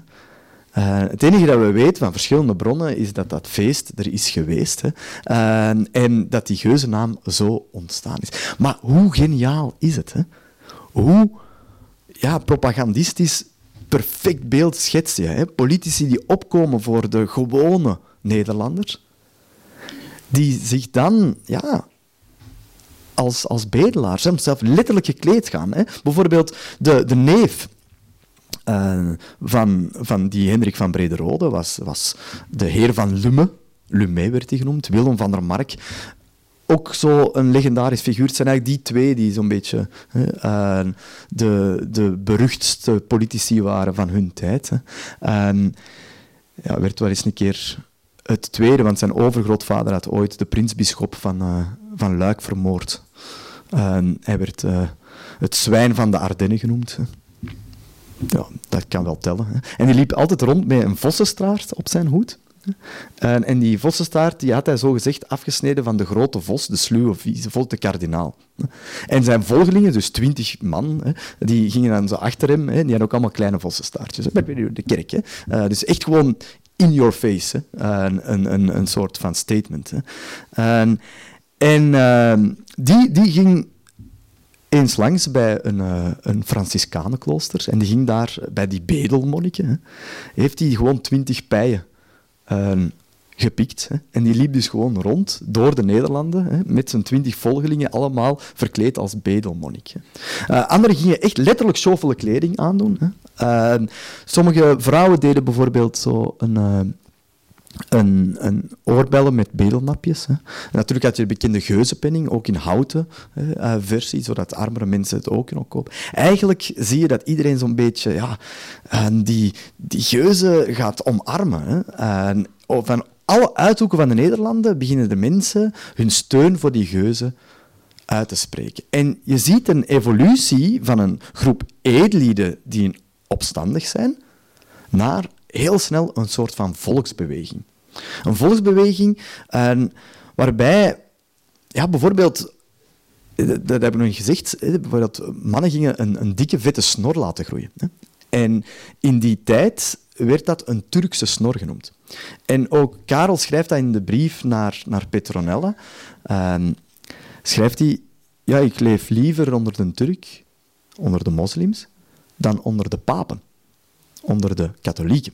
Speaker 3: Uh, het enige dat we weten van verschillende bronnen is dat dat feest er is geweest hè, uh, en dat die geuzennaam zo ontstaan is. Maar hoe geniaal is het? Hè? Hoe ja, propagandistisch perfect beeld schets je. Hè? Politici die opkomen voor de gewone Nederlanders, die zich dan ja, als, als bedelaars, zelf letterlijk gekleed gaan. Hè? Bijvoorbeeld de, de neef uh, van, van die Hendrik van Brederode was, was de heer van Lumme. Lumme werd hij genoemd, Willem van der Mark. Ook zo een legendarisch figuur. Het zijn eigenlijk die twee die zo'n beetje uh, de, de beruchtste politici waren van hun tijd. Hè. Ja, werd wel eens een keer het tweede, want zijn overgrootvader had ooit de prinsbisschop van, uh, van Luik vermoord. hij werd het zwijn van de Ardennen genoemd. Ja, dat kan wel tellen. Hè. En die liep altijd rond met een vossenstraart op zijn hoed. En, en die vossenstaart die had hij zo gezegd afgesneden van de grote vos, de sluwe vos, de kardinaal. En zijn volgelingen, dus twintig man, die gingen dan zo achter hem. Die hadden ook allemaal kleine vossenstaartjes. De kerk. Hè. Uh, dus echt gewoon in your face. Een, een, een, soort van statement. En, en uh, die, die ging eens langs bij een, uh, een Franciscanenklooster en die ging daar bij die bedelmonniken. Heeft hij gewoon twintig pijen uh, gepikt. Hè. En die liep dus gewoon rond door de Nederlanden hè, met zijn twintig volgelingen, allemaal verkleed als bedelmonnik. Uh, anderen gingen echt letterlijk zoveel kleding aandoen. Hè. Ehm, sommige vrouwen deden bijvoorbeeld zo een eh, een, een oorbellen met bedelnapjes. Hè. natuurlijk had je de bekende geuzenpenning, ook in houten hè, uh, versie, zodat armere mensen het ook kunnen kopen. Eigenlijk zie je dat iedereen zo'n beetje ja, die, die geuzen gaat omarmen. Hè. Van alle uithoeken van de Nederlanden beginnen de mensen hun steun voor die geuzen uit te spreken. En je ziet een evolutie van een groep edellieden die opstandig zijn, naar heel snel een soort van volksbeweging. Een volksbeweging en waarbij ja, bijvoorbeeld dat hebben we nog gezegd, bijvoorbeeld mannen gingen een, een, dikke vette snor laten groeien. En in die tijd werd dat een Turkse snor genoemd. En ook Karel schrijft dat in de brief naar, naar Petronella. Ehm, schrijft hij, ja, ik leef liever onder de Turk, onder de moslims, dan onder de papen, onder de katholieken.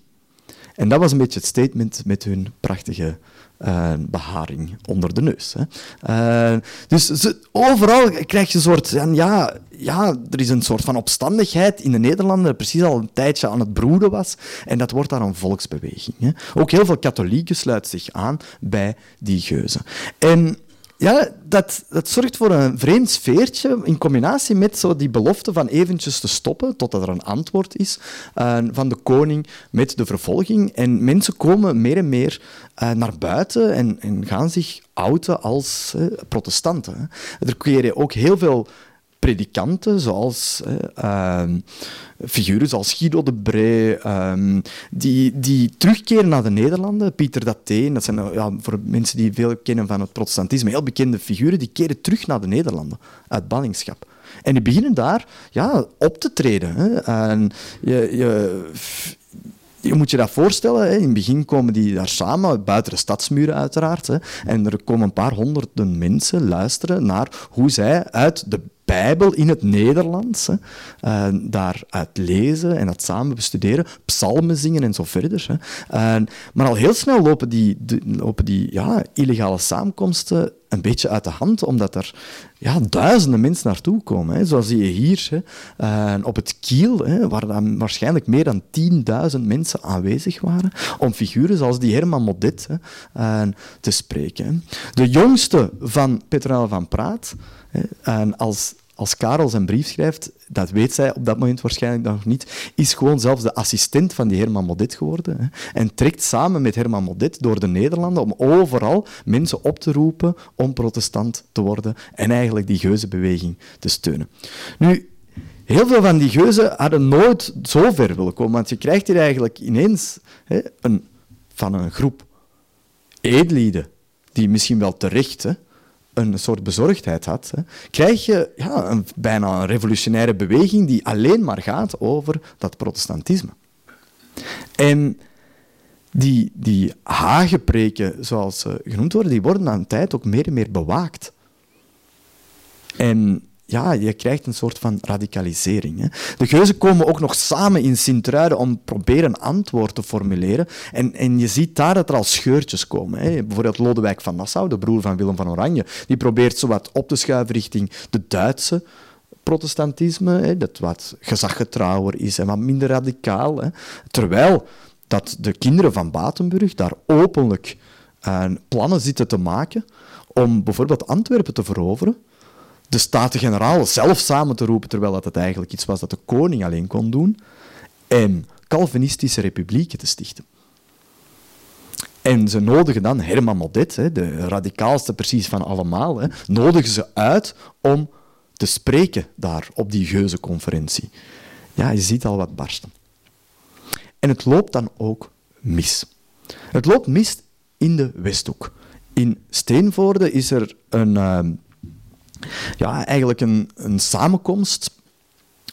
Speaker 3: En dat was een beetje het statement met hun prachtige uh, beharing onder de neus. Hè. Uh, dus ze, overal krijg je een soort... Ja, ja, er is een soort van opstandigheid in de Nederlanden, precies al een tijdje aan het broeden was. En dat wordt daar een volksbeweging. Hè. Ook heel veel katholieken sluiten zich aan bij die geuzen. En ja, dat, dat zorgt voor een vreemd sfeertje in combinatie met zo die belofte van eventjes te stoppen totdat er een antwoord is uh, van de koning met de vervolging. En mensen komen meer en meer uh, naar buiten en, en, gaan zich outen als uh, protestanten. Er creëren ook heel veel predikanten, zoals uh, figuren zoals Guido de Bree, um, die, die terugkeren naar de Nederlanden. Pieter Dateen, dat zijn ja, voor mensen die veel kennen van het protestantisme, heel bekende figuren, die keren terug naar de Nederlanden uit ballingschap. En die beginnen daar ja, op te treden. Hè. En je, je, je moet je dat voorstellen, hè. in het begin komen die daar samen, buiten de stadsmuren uiteraard, hè. en er komen een paar honderden mensen luisteren naar hoe zij uit de Bijbel in het Nederlands, hè, uh, daaruit lezen en dat samen bestuderen, psalmen zingen en zo verder. Hè. Maar al heel snel lopen die, lopen die ja, illegale samenkomsten een beetje uit de hand, omdat er ja, duizenden mensen naartoe komen. Hè. Zoals zie je hier hè, op het Kiel, hè, waar dan waarschijnlijk meer dan 10.000 mensen aanwezig waren, om figuren zoals die Herman Modet hè, te spreken. De jongste van Petronella van Praat, en als, als Karel zijn brief schrijft, dat weet zij op dat moment waarschijnlijk nog niet, is gewoon zelfs de assistent van die Herman Modet geworden. Hè, en trekt samen met Herman Modet door de Nederlanden om overal mensen op te roepen om protestant te worden en eigenlijk die geuzenbeweging te steunen. Nu, heel veel van die geuzen hadden nooit zo ver willen komen, want je krijgt hier eigenlijk ineens hè, een, van een groep edellieden die misschien wel terecht hè, een soort bezorgdheid had, hè, krijg je ja, een, bijna een revolutionaire beweging die alleen maar gaat over dat protestantisme. En die, die hagepreken, zoals ze genoemd worden, die worden aan tijd ook meer en meer bewaakt. En ja, je krijgt een soort van radicalisering. Hè. De geuzen komen ook nog samen in Sint-Truiden om proberen een antwoord te formuleren. En, en je ziet daar dat er al scheurtjes komen. Hè. Bijvoorbeeld Lodewijk van Nassau, de broer van Willem van Oranje, die probeert zo wat op te schuiven richting de Duitse protestantisme, hè, dat wat gezaggetrouwer is en wat minder radicaal. Hè. Terwijl dat de kinderen van Batenburg daar openlijk uh, plannen zitten te maken om bijvoorbeeld Antwerpen te veroveren, de Staten-Generaal zelf samen te roepen, terwijl dat het eigenlijk iets was dat de koning alleen kon doen, en Calvinistische republieken te stichten. En ze nodigen dan Herman Modet, de radicaalste precies van allemaal, nodigen ze uit om te spreken daar op die geuzenconferentie. Ja, je ziet al wat barsten. En het loopt dan ook mis. Het loopt mis in de Westhoek. In Steenvoorde is er een, ehm, ja, eigenlijk een, een samenkomst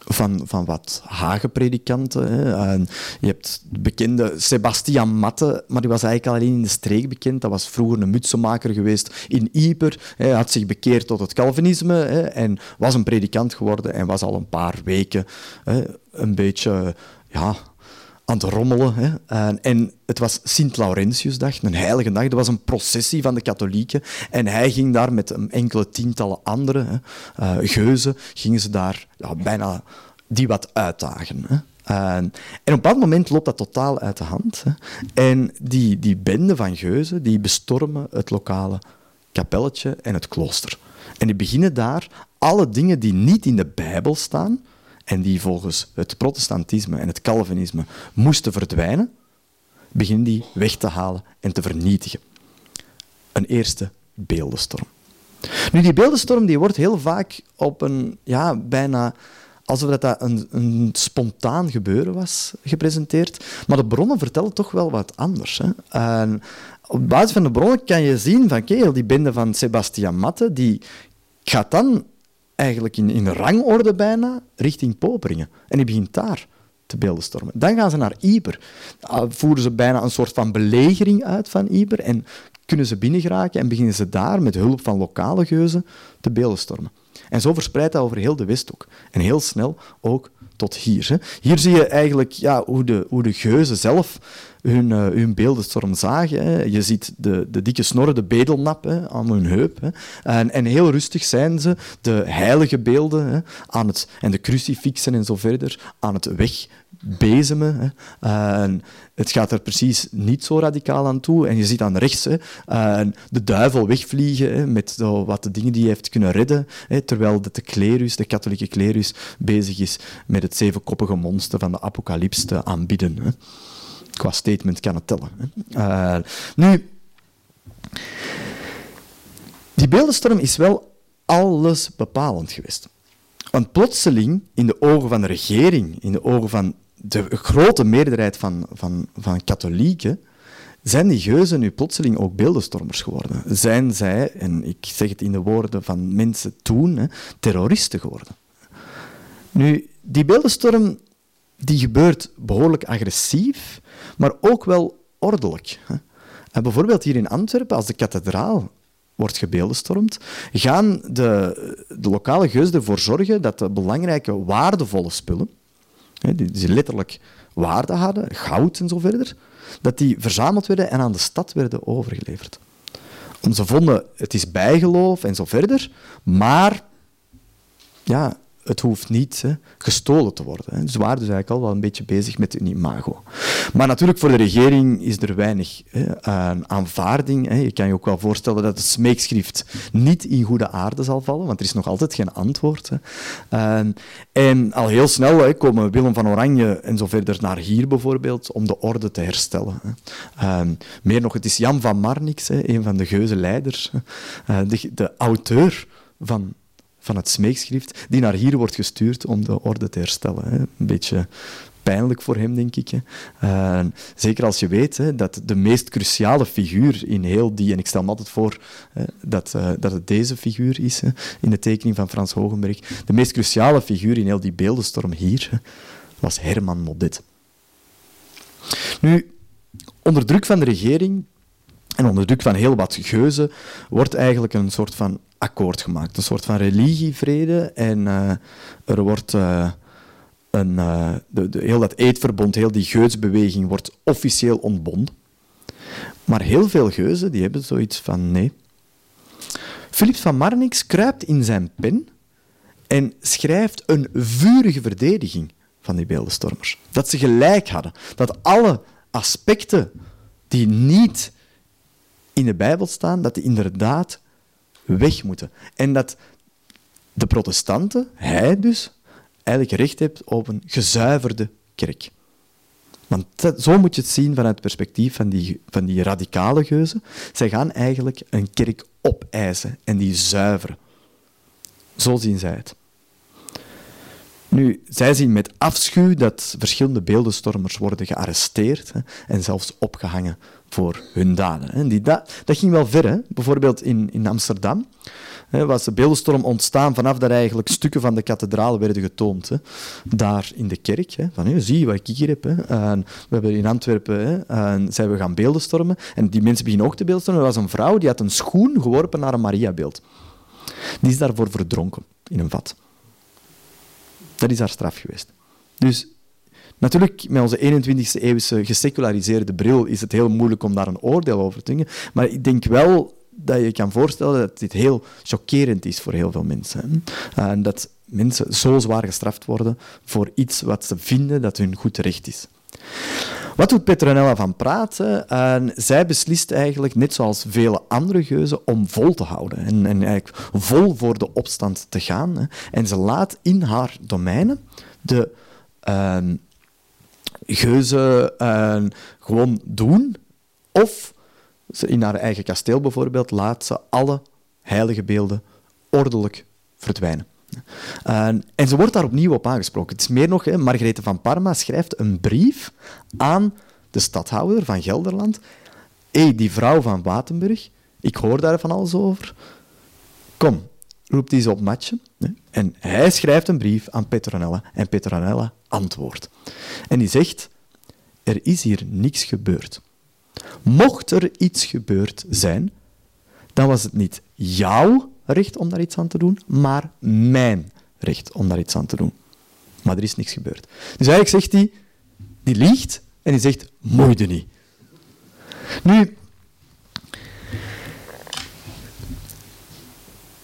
Speaker 3: van, van wat hagenpredikanten. Hè. je hebt de bekende Sebastian Matte, maar die was eigenlijk alleen in de streek bekend. Dat was vroeger een mutsenmaker geweest in Ieper. Hij had zich bekeerd tot het Calvinisme hè, en was een predikant geworden en was al een paar weken hè, een beetje ja, aan het rommelen. Hè. En, het was Sint-Laurentiusdag, een heilige dag. Dat was een processie van de katholieken. En hij ging daar met enkele tientallen andere hè, uh, geuzen, gingen ze daar bijna die wat uitdagen. Hè. En, op dat moment loopt dat totaal uit de hand. Hè. En die, die bende van geuzen die bestormen het lokale kapelletje en het klooster. En die beginnen daar alle dingen die niet in de Bijbel staan, en die volgens het protestantisme en het calvinisme moesten verdwijnen, beginnen die weg te halen en te vernietigen. Een eerste beeldenstorm. Nu, die beeldenstorm die wordt heel vaak op een ja, bijna alsof dat een, spontaan gebeuren was gepresenteerd. Maar de bronnen vertellen toch wel wat anders. Hè. En op basis van de bronnen kan je zien van, oké, die bende van Sebastian Matte, die gaat dan eigenlijk in, in rangorde bijna richting Poperingen. En die begint daar te beeldenstormen. Dan gaan ze naar Ieper. Voeren ze bijna een soort van belegering uit van Ieper en kunnen ze binnengeraken en beginnen ze daar met hulp van lokale geuzen te beeldenstormen. En zo verspreidt dat over heel de Westhoek. En heel snel ook tot hier. Hier zie je eigenlijk ja, hoe, de, hoe de geuzen zelf hun, uh, hun beeldenstorm zagen. Hè. Je ziet de, de dikke snorren, de bedelnap hè, aan hun heup. Hè. En, en heel rustig zijn ze de heilige beelden hè, aan het, en de crucifixen en zo verder aan het wegbezemen. Hè. En het gaat er precies niet zo radicaal aan toe. En je ziet aan rechts hè, de duivel wegvliegen hè, met wat de dingen die hij heeft kunnen redden. Hè, terwijl de, de klerus, de katholieke klerus, bezig is met het zevenkoppige monster van de apocalyps te aanbieden. Hè qua statement kan het tellen. Uh, nu, die beeldenstorm is wel alles bepalend geweest. Want plotseling, in de ogen van de regering, in de ogen van de grote meerderheid van, van, van katholieken, zijn die geuzen nu plotseling ook beeldenstormers geworden? Zijn zij, en ik zeg het in de woorden van mensen toen, hè, terroristen geworden? Nu, die beeldenstorm die gebeurt behoorlijk agressief, maar ook wel ordelijk. En bijvoorbeeld hier in Antwerpen, als de kathedraal wordt gebeeldenstormd, gaan de, de lokale geuzen ervoor zorgen dat de belangrijke, waardevolle spullen, die, die letterlijk waarde hadden, goud en zo verder, dat die verzameld werden en aan de stad werden overgeleverd. Om ze vonden, het is bijgeloof en zo verder, maar ja, het hoeft niet gestolen te worden. Hè. Ze waren dus eigenlijk al wel een beetje bezig met hun imago. Maar natuurlijk, voor de regering is er weinig hè, aanvaarding. Hè. Je kan je ook wel voorstellen dat het smeekschrift niet in goede aarde zal vallen, want er is nog altijd geen antwoord. Hè. en al heel snel komen Willem van Oranje en zo verder naar hier bijvoorbeeld, om de orde te herstellen. Hè. meer nog, het is Jan van Marnix, een van de geuze leiders, uh, de, de auteur van van het smeekschrift, die naar hier wordt gestuurd om de orde te herstellen. Hè. Een beetje pijnlijk voor hem, denk ik. Hè. zeker als je weet hè, dat de meest cruciale figuur in heel die, en ik stel me altijd voor dat, dat het deze figuur is, hè, in de tekening van Frans Hogenberg, de meest cruciale figuur in heel die beeldenstorm hier was Herman Modet. Nu, onder druk van de regering en onder druk van heel wat geuzen wordt eigenlijk een soort van akkoord gemaakt. Een soort van religievrede. En uh, er wordt uh, een, uh, de, de, heel dat eetverbond, heel die geusbeweging wordt officieel ontbonden. Maar heel veel geuzen die hebben zoiets van nee. Philips van Marnix kruipt in zijn pen en schrijft een vurige verdediging van die beeldenstormers. Dat ze gelijk hadden. Dat alle aspecten die niet in de Bijbel staan, dat die inderdaad weg moeten. En dat de protestanten, hij dus, eigenlijk recht heeft op een gezuiverde kerk. Want zo moet je het zien vanuit het perspectief van die, van die radicale geuzen. Zij gaan eigenlijk een kerk opeisen en die zuiveren. Zo zien zij het. Nu, zij zien met afschuw dat verschillende beeldenstormers worden gearresteerd en zelfs opgehangen voor hun daden. En die da dat ging wel ver. Bijvoorbeeld in, in Amsterdam was de beeldenstorm ontstaan vanaf dat eigenlijk stukken van de kathedraal werden getoond. Daar in de kerk. Hè. Van, zie je wat ik hier heb. En we hebben in Antwerpen hè, en we gaan beeldenstormen. En die mensen beginnen ook te beeldstormen. Er was een vrouw die had een schoen geworpen naar een Mariabeeld. Die is daarvoor verdronken in een vat. Dat is haar straf geweest. Dus natuurlijk, met onze 21e eeuwse geseculariseerde bril is het heel moeilijk om daar een oordeel over te doen. Maar ik denk wel dat je kan voorstellen dat dit heel chockerend is voor heel veel mensen. En dat mensen zo zwaar gestraft worden voor iets wat ze vinden dat hun goed recht is. Wat doet Petronella van Praten? En zij beslist eigenlijk, net zoals vele andere geuzen, om vol te houden. En, en eigenlijk vol voor de opstand te gaan. Hè. En ze laat in haar domeinen de uh, geuzen uh, gewoon doen. Of in haar eigen kasteel bijvoorbeeld laat ze alle heilige beelden ordelijk verdwijnen. En, en ze wordt daar opnieuw op aangesproken. Het is meer nog, hè, Margarethe van Parma schrijft een brief aan de stadhouder van Gelderland. Hé, hey, die vrouw van Watenburg, ik hoor daar van alles over. Kom, roept die ze op matje. En hij schrijft een brief aan Petronella en Petronella antwoordt. En die zegt, er is hier niks gebeurd. Mocht er iets gebeurd zijn, dan was het niet jouw recht om daar iets aan te doen, maar mijn recht om daar iets aan te doen. Maar er is niks gebeurd. Dus eigenlijk zegt hij, die liegt en die zegt, moeide niet. Nu,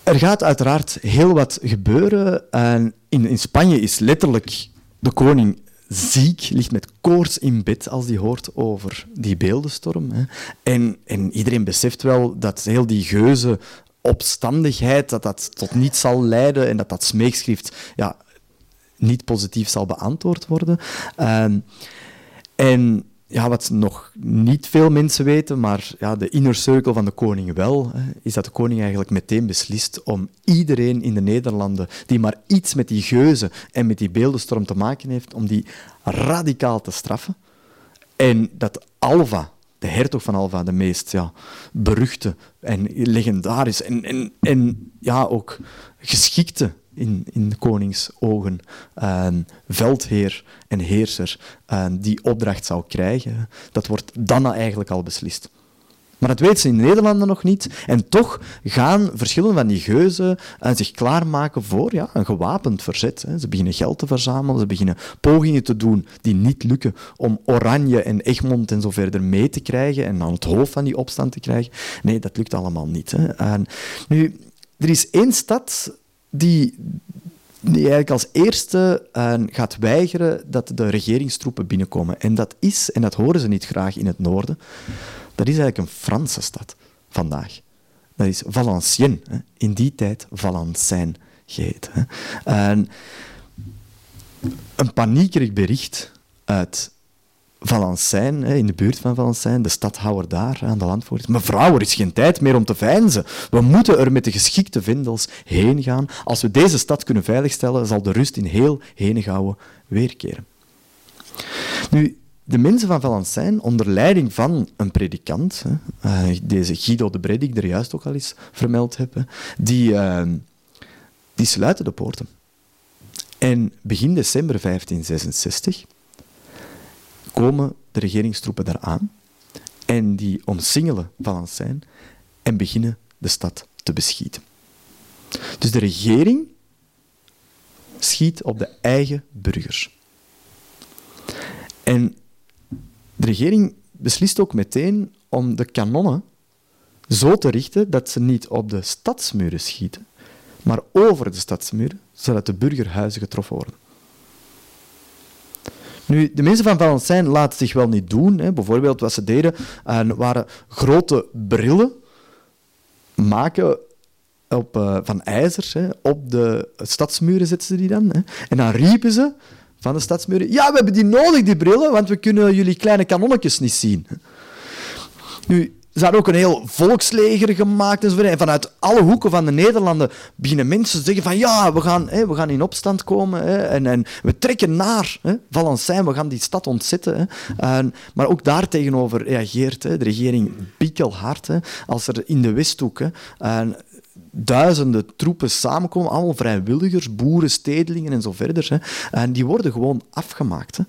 Speaker 3: er gaat uiteraard heel wat gebeuren. En in, in Spanje is letterlijk de koning ziek, ligt met koorts in bed als hij hoort over die beeldenstorm. Hè. En, en iedereen beseft wel dat heel die geuzen opstandigheid, dat dat tot niets zal leiden en dat dat smeekschrift ja, niet positief zal beantwoord worden. Uh, en ja, wat nog niet veel mensen weten, maar ja, de inner van de koning wel, hè, is dat de koning eigenlijk meteen beslist om iedereen in de Nederlanden die maar iets met die geuzen en met die beeldenstorm te maken heeft, om die radicaal te straffen. En dat Alva, de hertog van Alva, de meest ja, beruchte en legendarisch en, en, en ja, ook geschikte in, in konings een veldheer en heerser die opdracht zou krijgen. Dat wordt dan eigenlijk al beslist. Maar dat weten ze in Nederlanden nog niet. En toch gaan verschillende van die geuzen uh, zich klaarmaken voor ja, een gewapend verzet. Hè. Ze beginnen geld te verzamelen, ze beginnen pogingen te doen die niet lukken om Oranje en Egmond en zo verder mee te krijgen en aan het hoofd van die opstand te krijgen. Nee, dat lukt allemaal niet. Hè. Nu, er is één stad die, eigenlijk als eerste uh, gaat weigeren dat de regeringstroepen binnenkomen. En dat is, en dat horen ze niet graag in het noorden, dat is eigenlijk een Franse stad vandaag. Dat is Valenciennes, hè. in die tijd Valenciennes geheten. Hè. En een paniekerig bericht uit Valenciennes, in de buurt van Valenciennes, de stadhouder daar aan de landvoogd. Mevrouw, er is geen tijd meer om te veinzen. We moeten er met de geschikte vendels heen gaan. Als we deze stad kunnen veiligstellen, zal de rust in heel Henegouwen weerkeren. Nu, de mensen van Valencijn, onder leiding van een predikant, uh, deze Guido de Brede, die ik er juist ook al eens vermeld heb, die, uh, die sluiten de poorten. En begin december 1566 komen de regeringstroepen daar aan en die omsingelen Valencijn en beginnen de stad te beschieten. Dus de regering schiet op de eigen burgers. En de regering beslist ook meteen om de kanonnen zo te richten dat ze niet op de stadsmuren schieten, maar over de stadsmuren, zodat de burgerhuizen getroffen worden. Nu, de mensen van Valencijn laten zich wel niet doen. Hè. Bijvoorbeeld wat ze deden, uh, waren grote brillen maken op, uh, van ijzer. Hè. Op de stadsmuren zetten ze die dan. Hè. En dan riepen ze van de stadsmuren, ja, we hebben die nodig, die brillen, want we kunnen jullie kleine kanonnetjes niet zien. Nu, ze hadden ook een heel volksleger gemaakt en vanuit alle hoeken van de Nederlanden beginnen mensen te zeggen van ja, we gaan, hè, we gaan in opstand komen hè, en, en we trekken naar hè, Valencijn, we gaan die stad ontzetten. Hè. En, maar ook daar tegenover reageert hè, de regering bikkelhard. Hè, als er in de Westhoek en duizenden troepen samenkomen, allemaal vrijwilligers, boeren, stedelingen en zo verder. Hè, en die worden gewoon afgemaakt.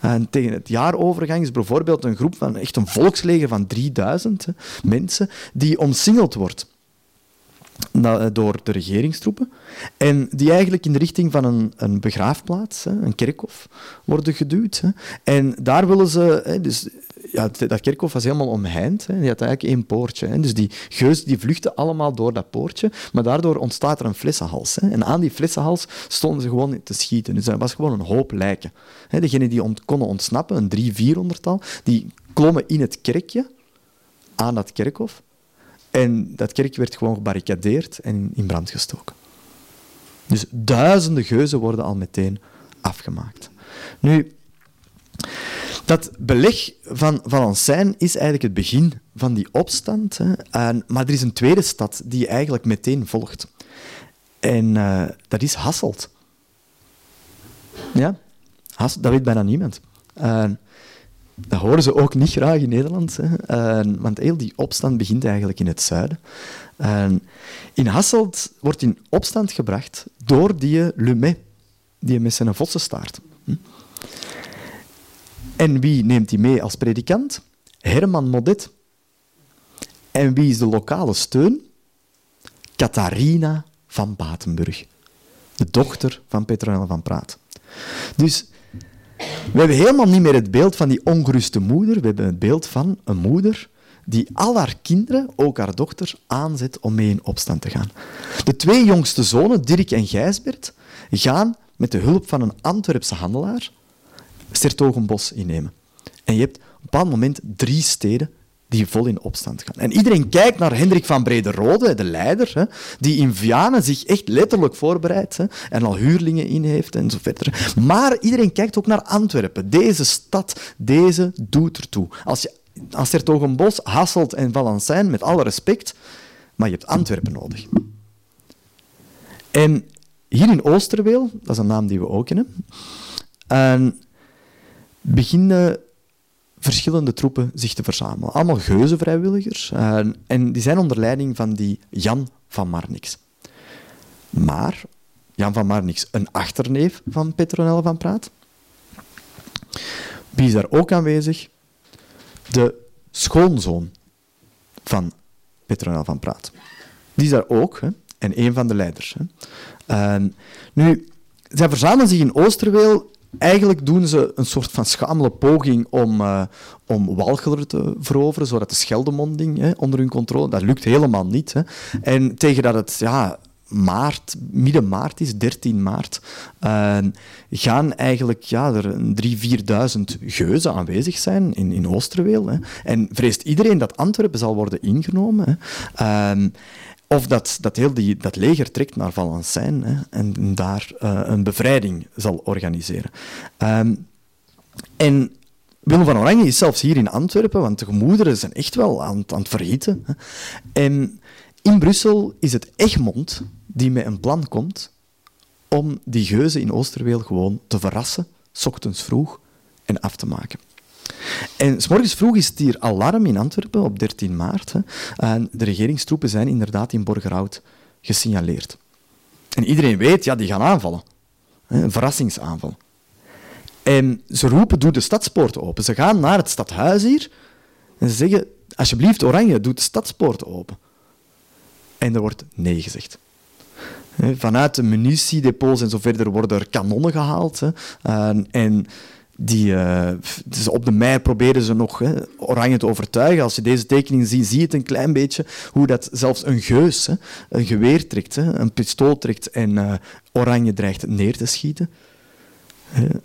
Speaker 3: En tegen het jaarovergang is bijvoorbeeld een groep van echt een volksleger van 3000 hè, mensen die omsingeld wordt door de regeringstroepen. En die eigenlijk in de richting van een, een begraafplaats, een kerkhof, worden geduwd. En daar willen ze... Dus, ja, dat kerkhof was helemaal omheind. Hè. Die had eigenlijk één poortje. Hè. Dus die geuzen die vluchten allemaal door dat poortje. Maar daardoor ontstaat er een flessenhals. Hè. En aan die flessenhals stonden ze gewoon te schieten. Dus dat was gewoon een hoop lijken. Hè. Degenen die konden ontsnappen, een drie, vierhonderdtal, die klommen in het kerkje, aan dat kerkhof. En dat kerkje werd gewoon gebarricadeerd en in brand gestoken. Dus duizenden geuzen worden al meteen afgemaakt. Nu, dat beleg van Valencijn is eigenlijk het begin van die opstand. Hè. Maar er is een tweede stad die eigenlijk meteen volgt. En uh, dat is Hasselt. Ja, Hasselt, dat weet bijna niemand. Dat horen ze ook niet graag in Nederland. Hè. Want heel die opstand begint eigenlijk in het zuiden. In Hasselt wordt in opstand gebracht door die Lumet, die met zijn vossenstaart. En wie neemt hij mee als predikant? Herman Modet. En wie is de lokale steun? Catharina van Batenburg, de dochter van Petronella van Praat. Dus we hebben helemaal niet meer het beeld van die ongeruste moeder. We hebben het beeld van een moeder die al haar kinderen, ook haar dochters, aanzet om mee in opstand te gaan. De twee jongste zonen, Dirk en Gijsbert, gaan met de hulp van een Antwerpse handelaar Sertogenbos innemen. En je hebt op een bepaald moment drie steden die vol in opstand gaan. En iedereen kijkt naar Hendrik van Brederode, de leider, hè, die in Vianen zich echt letterlijk voorbereidt en al huurlingen in heeft en zo verder. Maar iedereen kijkt ook naar Antwerpen. Deze stad, deze doet ertoe. Als je als Sertogenbos, Hasselt en Valencijn, met alle respect, maar je hebt Antwerpen nodig. En hier in Oosterweel, dat is een naam die we ook kennen, en beginnen verschillende troepen zich te verzamelen. Allemaal geuzenvrijwilligers. Uh, en die zijn onder leiding van die Jan van Marnix. Maar Jan van Marnix, een achterneef van Petronelle van Praat. Wie is daar ook aanwezig? De schoonzoon van Petronelle van Praat. Die is daar ook, hè, en een van de leiders. Hè. Uh, nu, zij verzamelen zich in Oosterweel Eigenlijk doen ze een soort van schamele poging om, uh, om Walcheren te veroveren, zodat de Scheldemonding hè, onder hun controle... Dat lukt helemaal niet. Hè. En tegen dat het ja, maart, midden maart is, 13 maart, uh, gaan eigenlijk ja, er 3.000, 4.000 geuzen aanwezig zijn in, in Oosterweel. Hè. En vreest iedereen dat Antwerpen zal worden ingenomen. Hè. Uh, of dat, dat heel die, dat leger trekt naar Valenciennes hè, en daar uh, een bevrijding zal organiseren. Um, en Willem van Oranje is zelfs hier in Antwerpen, want de gemoederen zijn echt wel aan, aan het verhieten. Hè. En in Brussel is het Egmond die met een plan komt om die geuzen in Oosterweel gewoon te verrassen, s ochtends vroeg, en af te maken. En morgens vroeg is het hier alarm in Antwerpen op 13 maart. Hè, en de regeringstroepen zijn inderdaad in Borgerhout gesignaleerd. En iedereen weet, ja, die gaan aanvallen. Een verrassingsaanval. En ze roepen, doe de stadspoort open. Ze gaan naar het stadhuis hier en ze zeggen, alsjeblieft, Oranje, doe de stadspoort open. En er wordt nee gezegd. Vanuit de munitiedepots en zo verder worden er kanonnen gehaald. En die, uh, dus op de mei proberen ze nog hè, Oranje te overtuigen. Als je deze tekening ziet, zie je het een klein beetje hoe dat zelfs een geus hè, een geweer trekt, hè, een pistool trekt en uh, Oranje dreigt neer te schieten.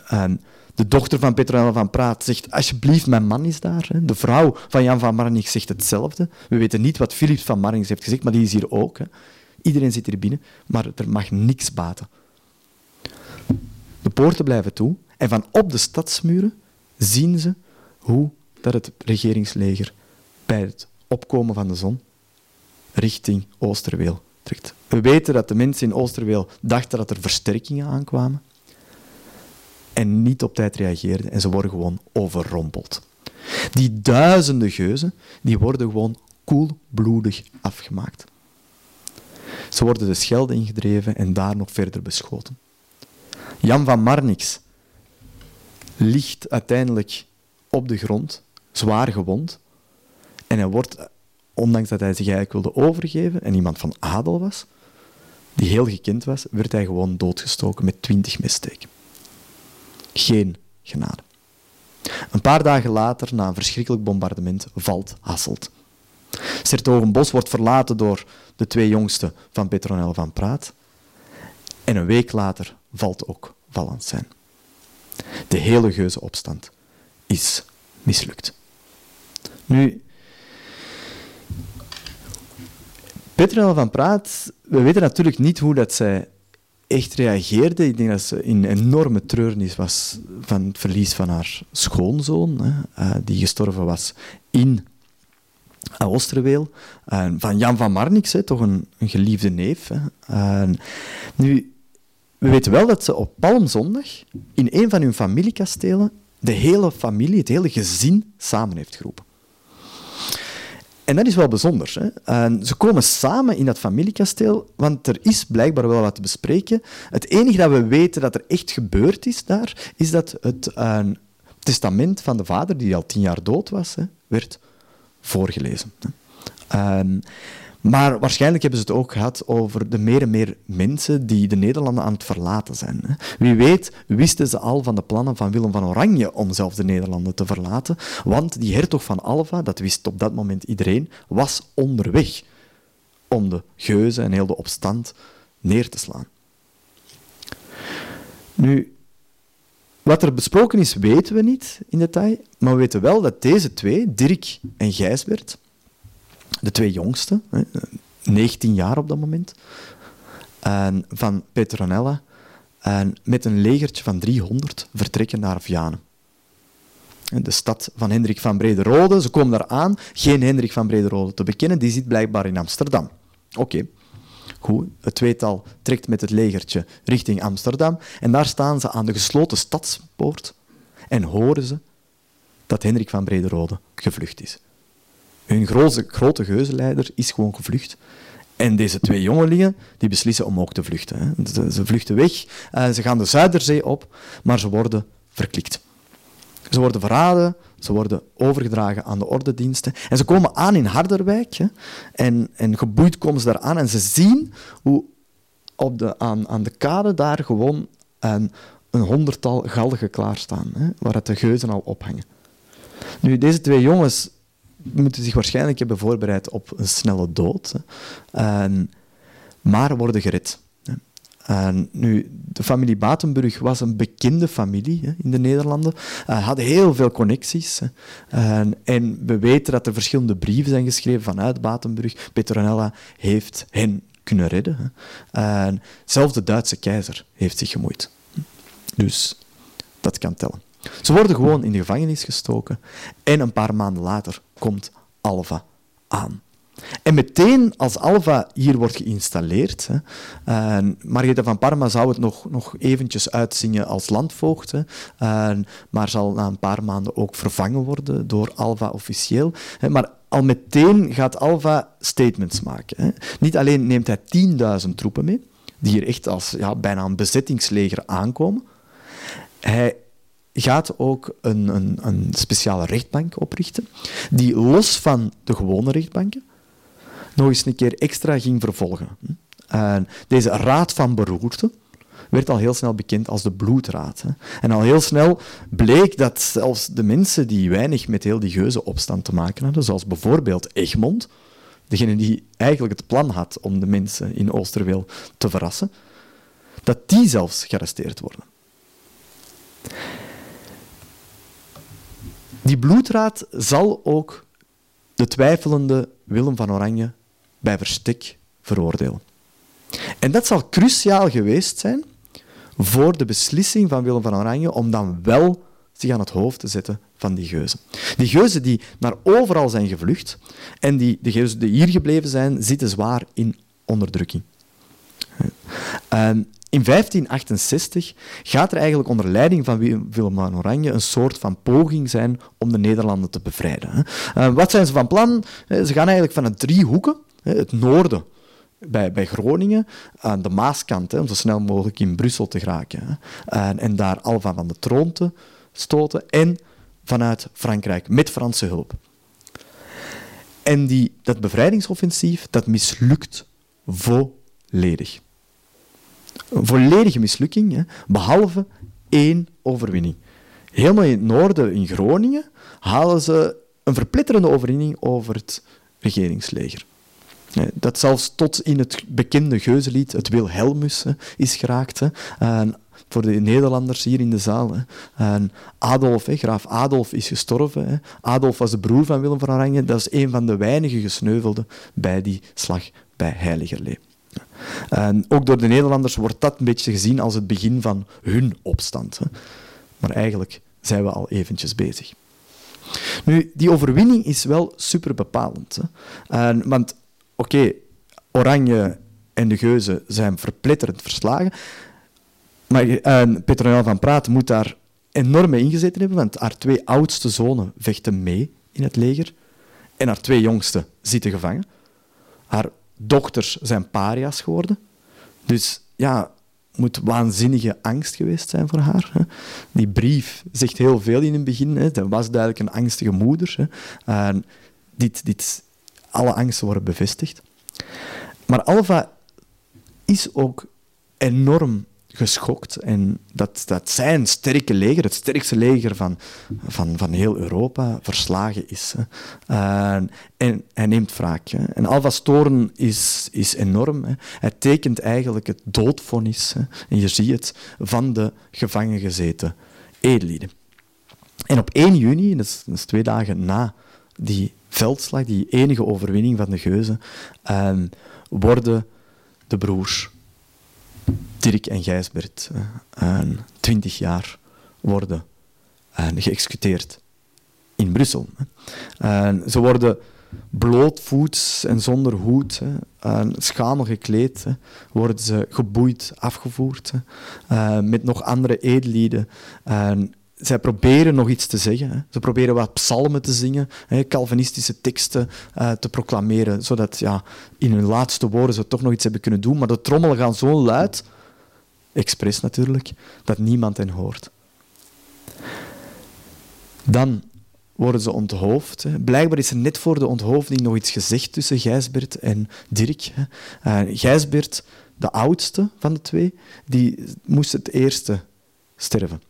Speaker 3: En de dochter van Petronella van Praat zegt, alsjeblieft, mijn man is daar. De vrouw van Jan van Marnix zegt hetzelfde. We weten niet wat Philips van Marnix heeft gezegd, maar die is hier ook. Iedereen zit hier binnen, maar er mag niks baten. De poorten blijven toe en van op de stadsmuren zien ze hoe dat het regeringsleger bij het opkomen van de zon richting Oosterweel trekt. We weten dat de mensen in Oosterweel dachten dat er versterkingen aankwamen en niet op tijd reageerden en ze worden gewoon overrompeld. Die duizenden geuzen die worden gewoon koelbloedig afgemaakt. Ze worden de Schelde ingedreven en daar nog verder beschoten. Jan van Marnix ligt uiteindelijk op de grond, zwaar gewond. En hij wordt, ondanks dat hij zich eigenlijk wilde overgeven en iemand van adel was, die heel gekend was, werd hij gewoon doodgestoken met twintig messteken. Geen genade. Een paar dagen later, na een verschrikkelijk bombardement, valt Hasselt. Sertogenbos wordt verlaten door de twee jongsten van Petronel van Praat. En een week later valt ook Valencijn. De hele geuzenopstand is mislukt. Nu, Petronel van Praat, we weten natuurlijk niet hoe dat zij echt reageerde. Ik denk dat ze in enorme treurnis was van het verlies van haar schoonzoon, hè, uh, die gestorven was in Oosterweel. Uh, van Jan van Marnix, hè, toch een, geliefde neef. Hè. Uh, nu, we weten wel dat ze op Palmzondag in een van hun familiekastelen de hele familie, het hele gezin samen heeft geroepen. En dat is wel bijzonder. Hè? Ze komen samen in dat familiekasteel, want er is blijkbaar wel wat te bespreken. Het enige dat we weten dat er echt gebeurd is daar, is dat het uh, testament van de vader, die al tien jaar dood was, hè, werd voorgelezen. Hè. Maar waarschijnlijk hebben ze het ook gehad over de meer en meer mensen die de Nederlanden aan het verlaten zijn. Wie weet wisten ze al van de plannen van Willem van Oranje om zelf de Nederlanden te verlaten, want die hertog van Alva, dat wist op dat moment iedereen, was onderweg om de geuzen en heel de opstand neer te slaan. Nu, wat er besproken is, weten we niet in detail, maar we weten wel dat deze twee, Dirk en Gijsbert, de twee jongste, 19 jaar op dat moment, en van Petronella, en met een legertje van 300 vertrekken naar Vianen. De stad van Hendrik van Brederode. Ze komen daar aan, geen Hendrik van Brederode te bekennen, die zit blijkbaar in Amsterdam. Oké, goed. Het tweetal trekt met het legertje richting Amsterdam en daar staan ze aan de gesloten stadspoort en horen ze dat Hendrik van Brederode gevlucht is. Hun grote, grote geuzenleider is gewoon gevlucht. En deze twee jongelingen die beslissen om ook te vluchten. Hè. Ze vluchten weg, uh, ze gaan de Zuiderzee op, maar ze worden verklikt. Ze worden verraden, ze worden overgedragen aan de ordediensten. En ze komen aan in Harderwijk. Hè, en, en geboeid komen ze daar aan en ze zien hoe op de, aan, aan de kade daar gewoon een, een honderdtal galgen klaarstaan, hè, waar het de geuzen al ophangen. Nu, deze twee jongens moeten zich waarschijnlijk hebben voorbereid op een snelle dood, maar worden gered. Nu, de familie Batenburg was een bekende familie hè, in de Nederlanden. Uh, hadden heel veel connecties. En, we weten dat er verschillende brieven zijn geschreven vanuit Batenburg. Petronella heeft hen kunnen redden. Zelfs de Duitse keizer heeft zich gemoeid. Dus dat kan tellen. Ze worden gewoon in de gevangenis gestoken en een paar maanden later komt Alva aan. En meteen als Alva hier wordt geïnstalleerd, hè, Margaretha van Parma zou het nog, nog eventjes uitzingen als landvoogd, uh, maar zal na een paar maanden ook vervangen worden door Alva officieel. Hè, maar al meteen gaat Alva statements maken. Hè. Niet alleen neemt hij 10.000 troepen mee, die hier echt als ja, bijna een bezettingsleger aankomen. Hij gaat ook een, een, een speciale rechtbank oprichten, die los van de gewone rechtbanken nog eens een keer extra ging vervolgen. En deze raad van beroerte werd al heel snel bekend als de bloedraad. En al heel snel bleek dat zelfs de mensen die weinig met heel die geuzenopstand te maken hadden, zoals bijvoorbeeld Egmond, degene die eigenlijk het plan had om de mensen in Oosterweel te verrassen, dat die zelfs gearresteerd worden. Die bloedraad zal ook de twijfelende Willem van Oranje bij verstek veroordelen. En dat zal cruciaal geweest zijn voor de beslissing van Willem van Oranje om dan wel zich aan het hoofd te zetten van die geuzen. Die geuzen die naar overal zijn gevlucht en die, de geuzen die hier gebleven zijn, zitten zwaar in onderdrukking. In 1568 gaat er eigenlijk onder leiding van Willem van Oranje een soort van poging zijn om de Nederlanden te bevrijden. wat zijn ze van plan? Ze gaan eigenlijk van drie hoeken het noorden bij, bij Groningen aan de Maaskant, om zo snel mogelijk in Brussel te geraken. En, daar Alva van de troon te stoten en vanuit Frankrijk met Franse hulp. En die, dat bevrijdingsoffensief dat mislukt volledig. Een volledige mislukking, hè, behalve één overwinning. Helemaal in het noorden, in Groningen, halen ze een verpletterende overwinning over het regeringsleger. Dat zelfs tot in het bekende geuzenlied, het Wilhelmus, is geraakt. En voor de Nederlanders hier in de zaal. En Adolf, graaf Adolf, is gestorven. Adolf was de broer van Willem van Oranje. Dat is een van de weinige gesneuvelden bij die slag bij Heiligerlee. Ook door de Nederlanders wordt dat een beetje gezien als het begin van hun opstand. Maar eigenlijk zijn we al eventjes bezig. Nu, die overwinning is wel super bepalend. En, want oké, Oranje en de Geuzen zijn verpletterend verslagen. Maar Petronel van Praat moet daar enorm mee ingezeten hebben, want haar twee oudste zonen vechten mee in het leger. En haar twee jongste zitten gevangen. Haar dochters zijn paria's geworden. Dus ja, moet waanzinnige angst geweest zijn voor haar. Die brief zegt heel veel in het begin. Hè. Was duidelijk een angstige moeder. Hè. Dit, dit alle angsten worden bevestigd. Maar Alva is ook enorm geschokt. En dat, dat zijn sterke leger, het sterkste leger van, van, van heel Europa, verslagen is. en hij neemt wraak. En Alva's toren is, is enorm. Hè. Hij tekent eigenlijk het doodvonnis, hè. en je ziet het, van de gevangen gezeten edellieden. En op 1 juni, dat is, twee dagen na die veldslag, die enige overwinning van de Geuzen, uh, worden de broers Dirk en Gijsbert, uh, twintig jaar, worden uh, geëxecuteerd in Brussel. ze worden blootvoets en zonder hoed, schamel gekleed, worden ze geboeid afgevoerd, hè, met nog andere edellieden zij proberen nog iets te zeggen. Hè. Ze proberen wat psalmen te zingen, hè, Calvinistische teksten uh, te proclameren, zodat ja, in hun laatste woorden ze toch nog iets hebben kunnen doen. Maar de trommelen gaan zo luid, expres natuurlijk, dat niemand hen hoort. Dan worden ze onthoofd. Hè. Blijkbaar is er net voor de onthoofding nog iets gezegd tussen Gijsbert en Dirk. Hè. Uh, Gijsbert, de oudste van de twee, die moest het eerste sterven.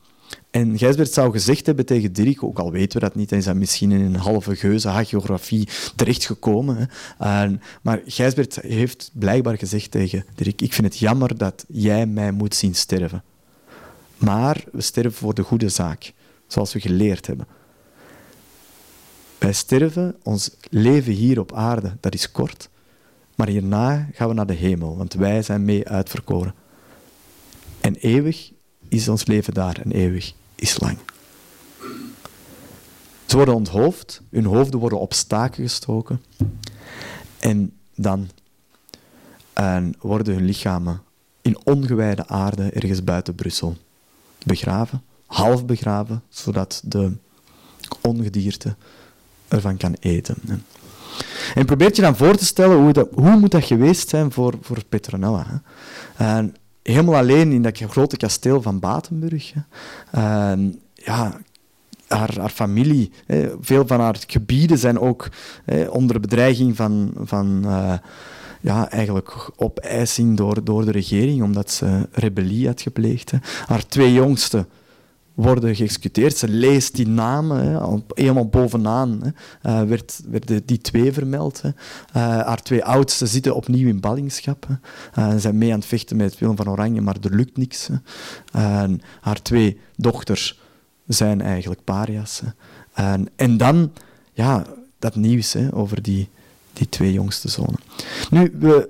Speaker 3: En Gijsbert zou gezegd hebben tegen Dirk, ook al weten we dat niet, hij is dat misschien in een halve geuze hagiografie terechtgekomen. Hè. maar Gijsbert heeft blijkbaar gezegd tegen Dirk, ik vind het jammer dat jij mij moet zien sterven. Maar we sterven voor de goede zaak, zoals we geleerd hebben. Wij sterven, ons leven hier op aarde, dat is kort. Maar hierna gaan we naar de hemel, want wij zijn mee uitverkoren. En eeuwig is ons leven daar en eeuwig is lang. Ze worden onthoofd, hun hoofden worden op staken gestoken. En dan en worden hun lichamen in ongewijde aarde ergens buiten Brussel begraven, half begraven, zodat de ongedierte ervan kan eten. En probeer je dan voor te stellen hoe, dat, hoe moet dat geweest zijn voor, voor Petronella. En helemaal alleen in dat grote kasteel van Batenburg. En ja, haar, haar familie, hè, veel van haar gebieden zijn ook hè, onder bedreiging van, van uh, ja, eigenlijk opeising door, door de regering, omdat ze rebellie had gepleegd. Hè. Haar twee jongsten worden geëxecuteerd. Ze leest die namen, hè, helemaal bovenaan hè, uh, werd, werden die twee vermeld. Hè. Uh, haar twee oudsten zitten opnieuw in ballingschap. Hè. Uh, zijn mee aan het vechten met Willem van Oranje, maar er lukt niks. Hè. haar twee dochters zijn eigenlijk paria's. En, en dan ja, dat nieuws hè, over die, die twee jongste zonen. Nu, we,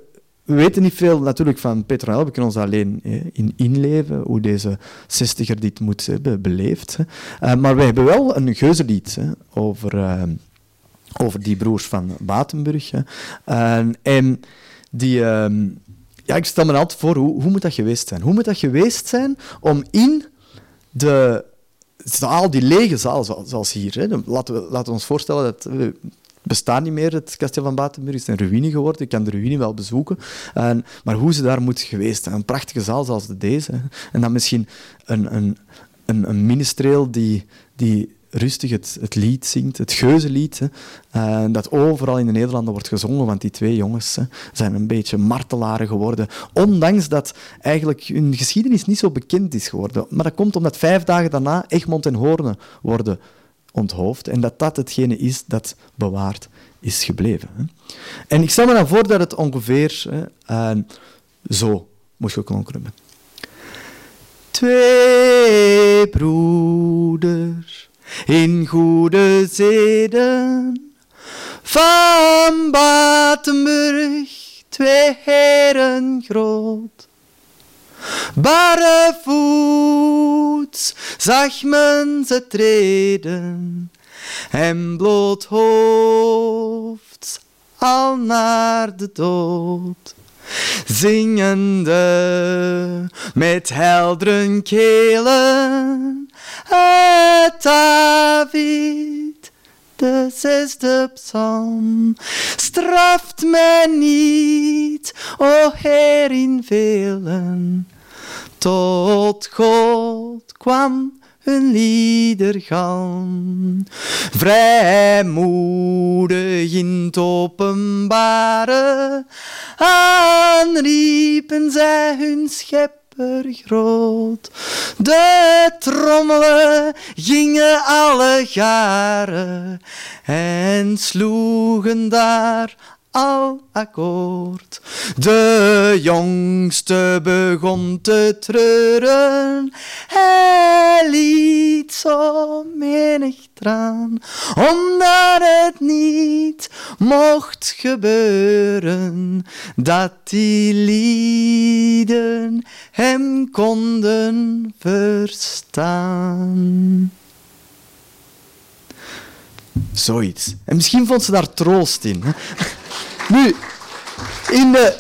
Speaker 3: we weten niet veel natuurlijk van Petronel, we kunnen ons alleen in inleven, hoe deze zestiger dit moet hebben beleefd. Uh, maar we hebben wel een geuzenlied hè, over, uh, over die broers van Batenburg. En die... Uh, ja, ik stel me altijd voor, hoe, moet dat geweest zijn? Hoe moet dat geweest zijn om in de zaal, die lege zaal, zoals hier. Hè. Laten, we, laten we ons voorstellen dat bestaat niet meer, het kasteel van Batenburg. Het is een ruïne geworden. Ik kan de ruïne wel bezoeken. En, maar hoe ze daar moet geweest zijn. Een prachtige zaal zoals deze. En dan misschien een, een, een, een ministreel die, die rustig het, lied zingt, het geuzenlied, hè, uh, dat overal in de Nederlanden wordt gezongen, want die twee jongens zijn een beetje martelaren geworden, ondanks dat eigenlijk hun geschiedenis niet zo bekend is geworden. Maar dat komt omdat vijf dagen daarna Egmond en Hoorn worden onthoofd en dat dat hetgene is dat bewaard is gebleven. En ik stel me dan voor dat het ongeveer uh, zo moest geklonken hebben. Twee broeders in goede zeden. Van Batenburg, twee heren groot. Barevoets zag men ze treden, en al naar de dood. Zingende met helderen kelen de zesde psalm. Straft mij niet, o Heer, in velen. Tot God kwam hun liedergalm. Vrijmoedig in het openbare aanriepen zij hun schep groot. De trommelen gingen alle garen en sloegen daar al akkoord. De jongste begon te treuren, hij liet zo menig traan, omdat het niet mocht gebeuren dat die lieden hem konden verstaan. Zoiets. En misschien vond ze daar troost in. (laughs) Nu, in de,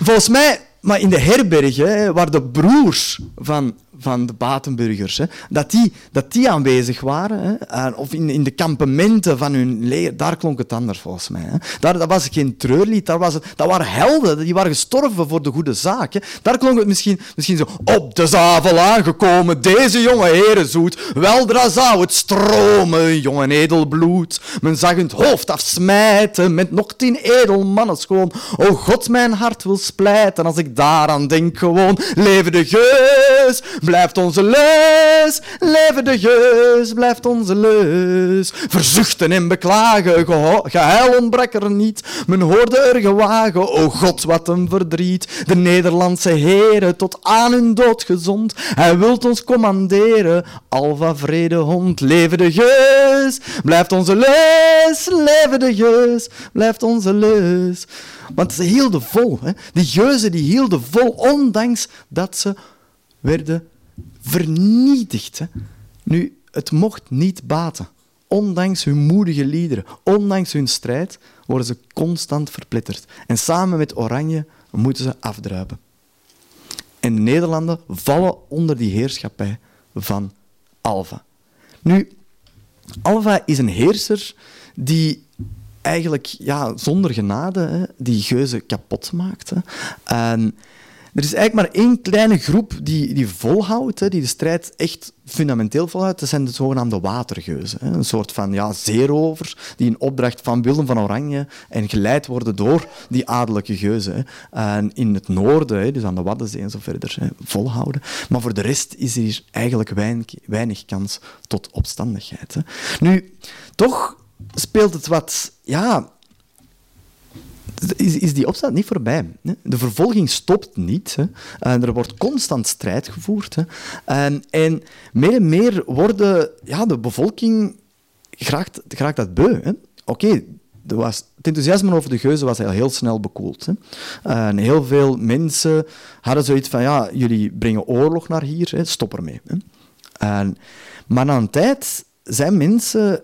Speaker 3: volgens mij, maar in de herberg, hè, waar de broers van van de Batenburgers, hè, dat, die, dat die aanwezig waren, hè, of in, in de kampementen van hun leer, daar klonk het anders volgens mij. Hè. Daar, dat was geen treurlied, daar was het, dat waren helden, die waren gestorven voor de goede zaak. Daar klonk het misschien, misschien zo, op de zavel aangekomen, deze jonge heren zoet, weldra zou het stromen, jong en edel bloed. Men zag het hoofd afsmijten met nog tien edelmannen schoon. O God, mijn hart wil splijten als ik daaraan denk gewoon, leven de geus, blijft onze leus. Leven de geus, blijft onze leus. Verzuchten en beklagen, geheil ontbrak er niet. Men hoorde er gewagen, o God, wat een verdriet. De Nederlandse heren tot aan hun dood gezond. Hij wilt ons commanderen, Alva vredehond. Leven de geus, blijft onze leus. Leven de geus, blijft onze leus. Want ze hielden vol. Hè? Die geuzen die hielden vol, ondanks dat ze werden vernietigd. Hè. Nu, het mocht niet baten ondanks hun moedige liederen, ondanks hun strijd, worden ze constant verpletterd. En samen met Oranje moeten ze afdruipen. En de Nederlanden vallen onder die heerschappij van Alva. Nu, Alva is een heerser die eigenlijk ja, zonder genade hè, die geuzen kapot maakt. Hè. Er is eigenlijk maar één kleine groep die, die volhoudt, hè, die de strijd echt fundamenteel volhoudt. Dat zijn de zogenaamde watergeuzen. Hè. Een soort van ja, zeerovers die in opdracht van Willem van Oranje en geleid worden door die adellijke geuzen. Hè. In het noorden, hè, dus aan de Waddenzee en zo verder, hè, volhouden. Maar voor de rest is er hier eigenlijk weinig, weinig kans tot opstandigheid. Hè. Nu, toch speelt het wat ja, is, is die opstand niet voorbij. Hè? De vervolging stopt niet. Hè? En er wordt constant strijd gevoerd. Hè? En, en meer en meer worden ja, de bevolking graag, dat beu. Oké, het enthousiasme over de geuzen was heel snel bekoeld. Hè? En heel veel mensen hadden zoiets van, ja, jullie brengen oorlog naar hier, stop ermee. Hè? En, maar na een tijd zijn mensen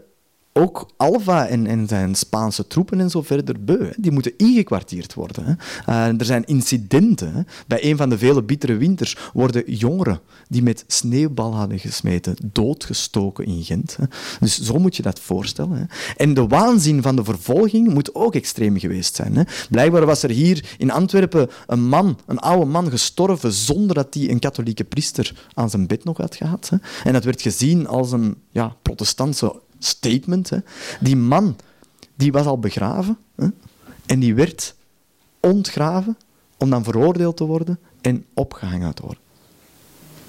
Speaker 3: ook Alva en, en, zijn Spaanse troepen en zo verder beu. Die moeten ingekwartierd worden. Hè. Uh, er zijn incidenten. Bij een van de vele bittere winters worden jongeren die met sneeuwbal hadden gesmeten doodgestoken in Gent. Hè. Dus zo moet je dat voorstellen. Hè. En de waanzin van de vervolging moet ook extreem geweest zijn. Hè. Blijkbaar was er hier in Antwerpen een man, een oude man, gestorven zonder dat hij een katholieke priester aan zijn bed nog had gehad. Hè. En dat werd gezien als een ja, protestantse statement. Hè. Die man die was al begraven hè, en die werd ontgraven om dan veroordeeld te worden en opgehangen te worden.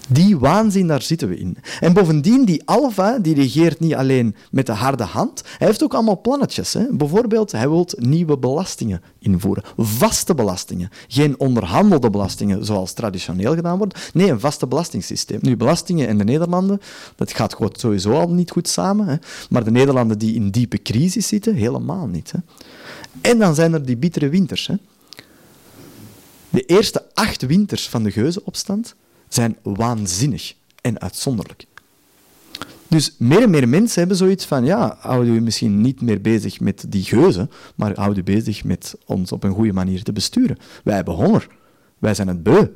Speaker 3: Die waanzin, daar zitten we in. En bovendien, die Alva, die regeert niet alleen met de harde hand, hij heeft ook allemaal plannetjes. Hè. Bijvoorbeeld, hij wil nieuwe belastingen invoeren. Vaste belastingen. Geen onderhandelde belastingen, zoals traditioneel gedaan wordt. Nee, een vaste belastingssysteem. Nu, belastingen in de Nederlanden, dat gaat sowieso al niet goed samen. Hè. Maar de Nederlanden die in diepe crisis zitten, helemaal niet. Hè. En dan zijn er die bittere winters. Hè. De eerste acht winters van de geuzenopstand zijn waanzinnig en uitzonderlijk. Dus meer en meer mensen hebben zoiets van, ja, houden we misschien niet meer bezig met die geuzen, maar houden we bezig met ons op een goede manier te besturen. Wij hebben honger. Wij zijn het beu.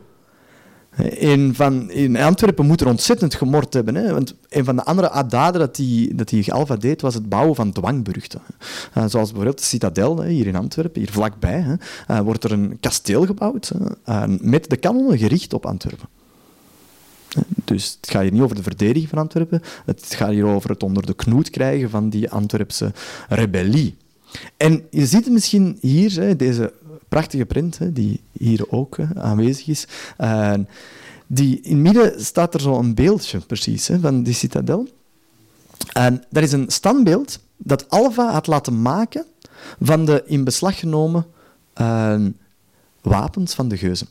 Speaker 3: Van, in Antwerpen moet er ontzettend gemord hebben. Hè? Want een van de andere daden dat die, dat die Alva deed, was het bouwen van dwangburchten. Uh, zoals bijvoorbeeld de Citadel hè, hier in Antwerpen, hier vlakbij, hè, uh, wordt er een kasteel gebouwd uh, met de kanonnen gericht op Antwerpen. Dus het gaat hier niet over de verdediging van Antwerpen, het gaat hier over het onder de knoet krijgen van die Antwerpse rebellie. En je ziet het misschien hier, deze prachtige print, die hier ook aanwezig is. Die, in het midden staat er zo'n beeldje precies van die citadel. En dat is een standbeeld dat Alva had laten maken van de in beslag genomen uh, wapens van de geuzen.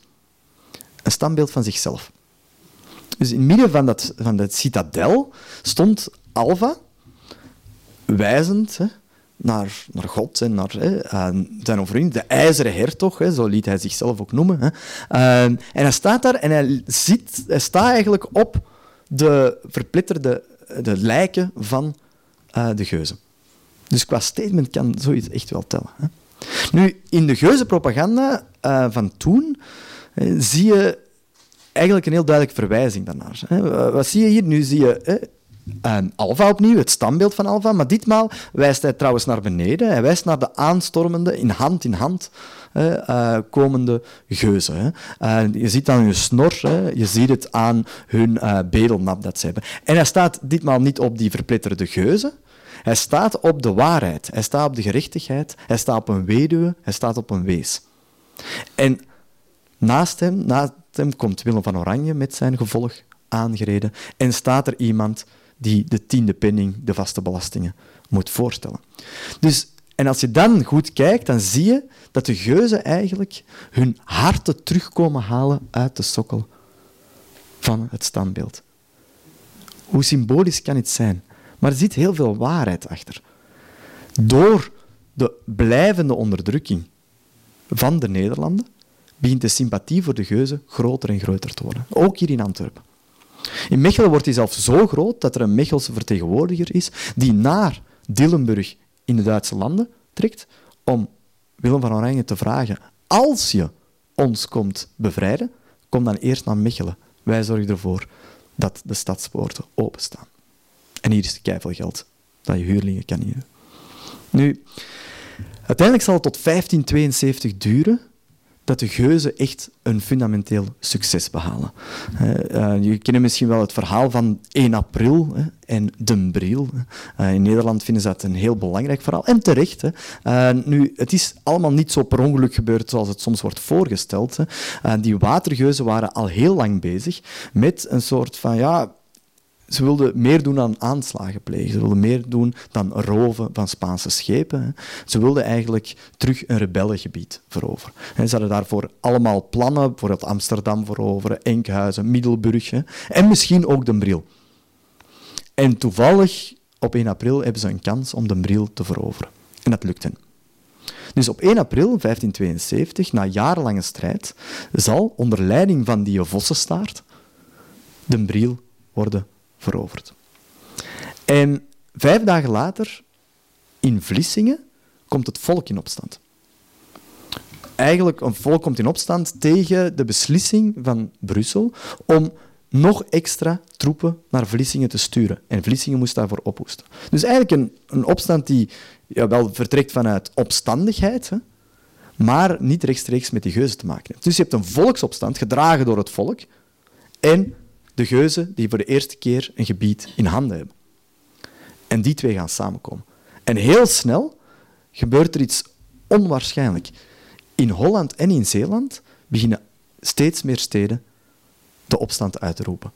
Speaker 3: Een standbeeld van zichzelf. Dus in het midden van dat, van dat citadel stond Alva, wijzend naar, naar God en naar hè, zijn overwinning, de ijzeren hertog, hè, zo liet hij zichzelf ook noemen. Hè. en hij staat daar en hij, zit, hij staat eigenlijk op de verplitterde de lijken van uh, de geuzen. Dus qua statement kan zoiets echt wel tellen. Hè. Nu, in de geuzenpropaganda uh, van toen zie je eigenlijk een heel duidelijke verwijzing daarnaar. Wat zie je hier? Nu zie je Alva opnieuw, het standbeeld van Alva, maar ditmaal wijst hij trouwens naar beneden. Hij wijst naar de aanstormende, in hand in hand uh, komende geuzen. je ziet aan hun snor, je ziet het aan hun uh, dat ze hebben. En hij staat ditmaal niet op die verpletterde geuzen, hij staat op de waarheid, hij staat op de gerechtigheid, hij staat op een weduwe, hij staat op een wees. En naast hem, naast hem komt Willem van Oranje met zijn gevolg aangereden en staat er iemand die de tiende penning, de vaste belastingen, moet voorstellen. Dus, en als je dan goed kijkt, dan zie je dat de geuzen eigenlijk hun harten terugkomen halen uit de sokkel van het standbeeld. Hoe symbolisch kan het zijn? Maar er zit heel veel waarheid achter. Door de blijvende onderdrukking van de Nederlanden begint de sympathie voor de geuzen groter en groter te worden. Ook hier in Antwerpen. In Mechelen wordt hij zelfs zo groot dat er een Mechelse vertegenwoordiger is die naar Dillenburg in de Duitse landen trekt om Willem van Oranje te vragen: als je ons komt bevrijden, kom dan eerst naar Mechelen. Wij zorgen ervoor dat de stadspoorten openstaan. En hier is de keivelgeld dat je huurlingen kan huren. Nu, uiteindelijk zal het tot 1572 duren dat de geuzen echt een fundamenteel succes behalen. Uh, je kent misschien wel het verhaal van 1 april en de bril. Uh, in Nederland vinden ze dat een heel belangrijk verhaal. En terecht. Uh, nu, het is allemaal niet zo per ongeluk gebeurd zoals het soms wordt voorgesteld. die watergeuzen waren al heel lang bezig met een soort van ja, ze wilden meer doen dan aanslagen plegen. Ze wilden meer doen dan roven van Spaanse schepen. Ze wilden eigenlijk terug een rebellengebied veroveren. Ze hadden daarvoor allemaal plannen, bijvoorbeeld Amsterdam veroveren, Enkhuizen, Middelburg en misschien ook Den Bril. En toevallig, op 1 april, hebben ze een kans om Den Bril te veroveren. En dat lukt hen. Dus op 1 april 1572, na jarenlange strijd, zal onder leiding van die vossenstaart Den Bril worden veroverd. En vijf dagen later, in Vlissingen, komt het volk in opstand. Eigenlijk, een volk komt in opstand tegen de beslissing van Brussel om nog extra troepen naar Vlissingen te sturen. En Vlissingen moest daarvoor ophoesten. Dus eigenlijk een, een opstand die ja, wel vertrekt vanuit opstandigheid, hè, maar niet rechtstreeks met die geuzen te maken heeft. Dus je hebt een volksopstand, gedragen door het volk, en de geuzen die voor de eerste keer een gebied in handen hebben. En die twee gaan samenkomen. En heel snel gebeurt er iets onwaarschijnlijk. In Holland en in Zeeland beginnen steeds meer steden de opstand uit te roepen.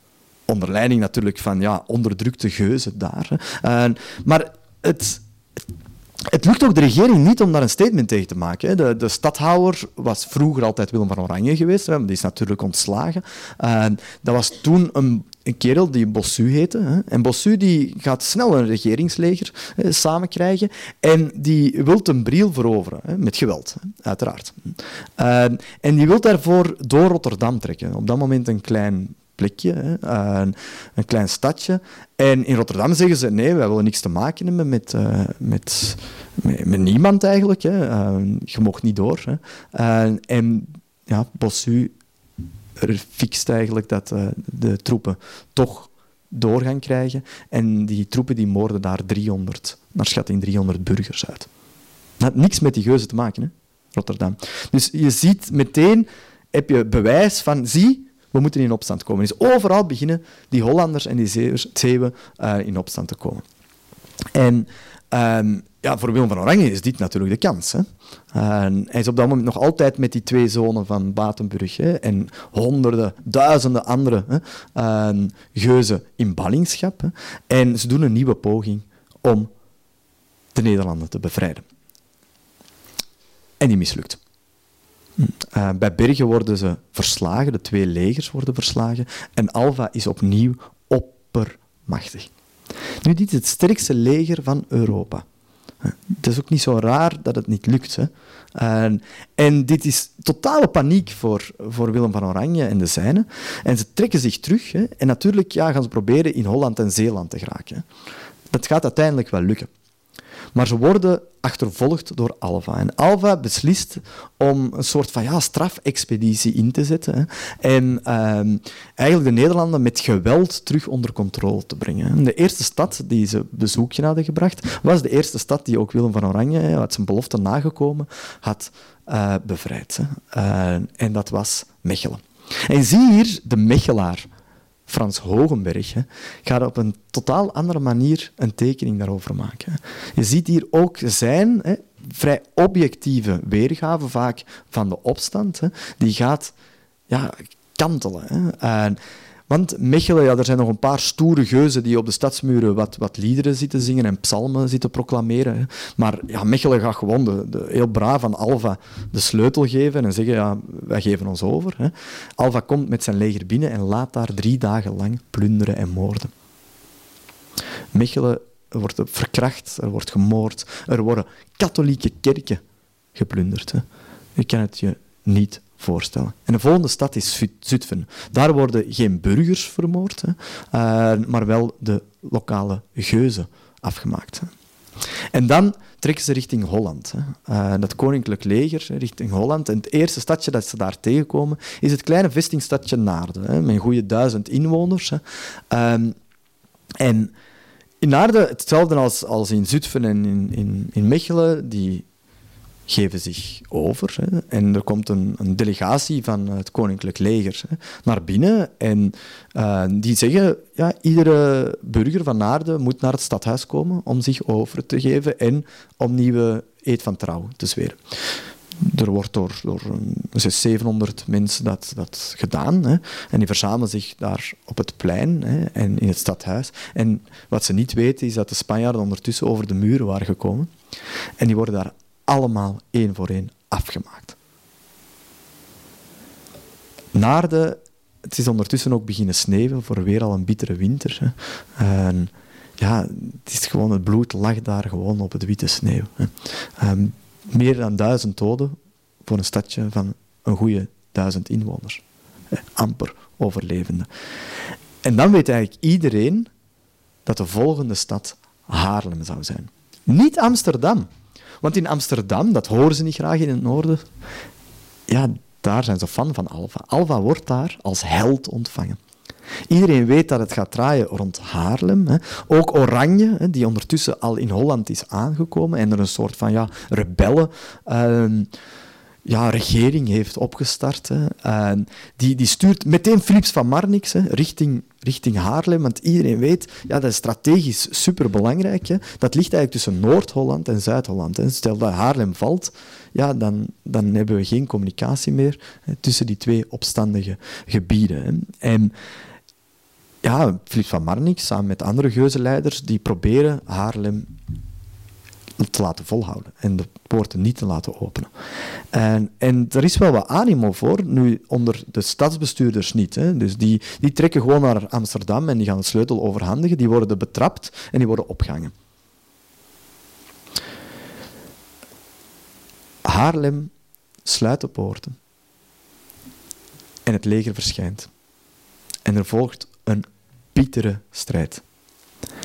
Speaker 3: Onder leiding natuurlijk van ja, onderdrukte geuzen daar. maar het, het lukt ook de regering niet om daar een statement tegen te maken. De, de stadhouder was vroeger altijd Willem van Oranje geweest, die is natuurlijk ontslagen. Uh, dat was toen een, een kerel die Bossu heette. En Bossu die gaat snel een regeringsleger hè, samenkrijgen en die wil een briel veroveren, met geweld, uiteraard. Uh, en die wil daarvoor door Rotterdam trekken. Op dat moment een klein plekje, een, een, klein stadje. En in Rotterdam zeggen ze, nee, wij willen niks te maken hebben met, uh, met, met, niemand eigenlijk. Hè. Uh, je mocht niet door. Hè. Uh, en ja, Bossu fixt eigenlijk dat de troepen toch door gaan krijgen. En die troepen die moorden daar 300, naar schatting 300 burgers uit. Dat had niks met die geuzen te maken, hè, Rotterdam. Dus je ziet meteen, heb je bewijs van, zie, we moeten in opstand komen. Dus overal beginnen die Hollanders en die Zeeuwen uh, in opstand te komen. En um, ja, voor Willem van Oranje is dit natuurlijk de kans. Hè. hij is op dat moment nog altijd met die twee zonen van Batenburg hè, en honderden, duizenden andere hè, uh, geuzen in ballingschap. Hè. En ze doen een nieuwe poging om de Nederlanden te bevrijden. En die mislukt. Uh, bij Bergen worden ze verslagen, de twee legers worden verslagen, en Alva is opnieuw oppermachtig. Nu, dit is het sterkste leger van Europa. Het is ook niet zo raar dat het niet lukt. Hè. En dit is totale paniek voor, voor Willem van Oranje en de zijnen. En ze trekken zich terug. Hè. En natuurlijk ja, gaan ze proberen in Holland en Zeeland te geraken. Dat gaat uiteindelijk wel lukken. Maar ze worden achtervolgd door Alva. En Alva beslist om een soort van ja, strafexpeditie in te zetten. Hè. En uh, eigenlijk de Nederlanden met geweld terug onder controle te brengen. De eerste stad die ze bezoekje hadden gebracht, was de eerste stad die ook Willem van Oranje, uit zijn belofte nagekomen, had uh, bevrijd. Uh, en dat was Mechelen. En zie hier de Mechelaar Frans Hogenberg, hè, gaat op een totaal andere manier een tekening daarover maken. Je ziet hier ook zijn hè, vrij objectieve weergave vaak van de opstand. Hè, die gaat ja, kantelen. Hè. Want Mechelen, ja, er zijn nog een paar stoere geuzen die op de stadsmuren wat, wat liederen zitten zingen en psalmen zitten proclameren. Maar ja, Mechelen gaat gewoon de, de, heel braaf aan Alva de sleutel geven en zeggen, ja, wij geven ons over. Hè. Alva komt met zijn leger binnen en laat daar drie dagen lang plunderen en moorden. Mechelen wordt verkracht, er wordt gemoord, er worden katholieke kerken geplunderd. Hè. Je kan het je niet voorstellen. En de volgende stad is Zutphen. Daar worden geen burgers vermoord, hè, uh, maar wel de lokale geuzen afgemaakt. Hè. En dan trekken ze richting Holland. Hè. Uh, dat koninklijk leger richting Holland. En het eerste stadje dat ze daar tegenkomen is het kleine vestingstadje Naarden, hè, met een goede duizend inwoners. Hè. Um, en in Naarden, hetzelfde als, als in Zutphen en in, in, in Mechelen, die geven zich over. En er komt een, een, delegatie van het Koninklijk Leger hè, naar binnen. En uh, die zeggen, ja, iedere burger van Naarden moet naar het stadhuis komen om zich over te geven en om nieuwe eed van trouw te zweren. Er wordt door, door 600, 700 mensen dat, dat gedaan. Hè. En die verzamelen zich daar op het plein hè, en in het stadhuis. En wat ze niet weten is dat de Spanjaarden ondertussen over de muren waren gekomen. En die worden daar allemaal één voor één afgemaakt. Naarden, het is ondertussen ook beginnen sneeuwen voor weer al een bittere winter. Hè. En ja, het is gewoon, het bloed lag daar gewoon op het witte sneeuw. Hè. Ehm, meer dan duizend doden voor een stadje van een goede duizend inwoners. Amper overlevende. En dan weet eigenlijk iedereen dat de volgende stad Haarlem zou zijn. Niet Amsterdam. Want in Amsterdam, dat horen ze niet graag in het noorden, ja, daar zijn ze fan van Alva. Alva wordt daar als held ontvangen. Iedereen weet dat het gaat draaien rond Haarlem. Hè. Ook Oranje, hè, die ondertussen al in Holland is aangekomen en er een soort van ja, rebellen. Uh, ja, regering heeft opgestart. Hè. die, die stuurt meteen Philips van Marnix hè, richting, richting Haarlem, want iedereen weet, ja, dat is strategisch superbelangrijk. Hè. Dat ligt eigenlijk tussen Noord-Holland en Zuid-Holland. Stel dat Haarlem valt, ja, dan, dan hebben we geen communicatie meer hè, tussen die twee opstandige gebieden. En ja, Philips van Marnix, samen met andere geuzenleiders, die proberen Haarlem te laten volhouden en de poorten niet te laten openen. En, en er is wel wat animo voor, nu onder de stadsbestuurders niet. Hè. Dus die, die trekken gewoon naar Amsterdam en die gaan de sleutel overhandigen, die worden betrapt en die worden opgehangen. Haarlem sluit de poorten en het leger verschijnt. En er volgt een bittere strijd,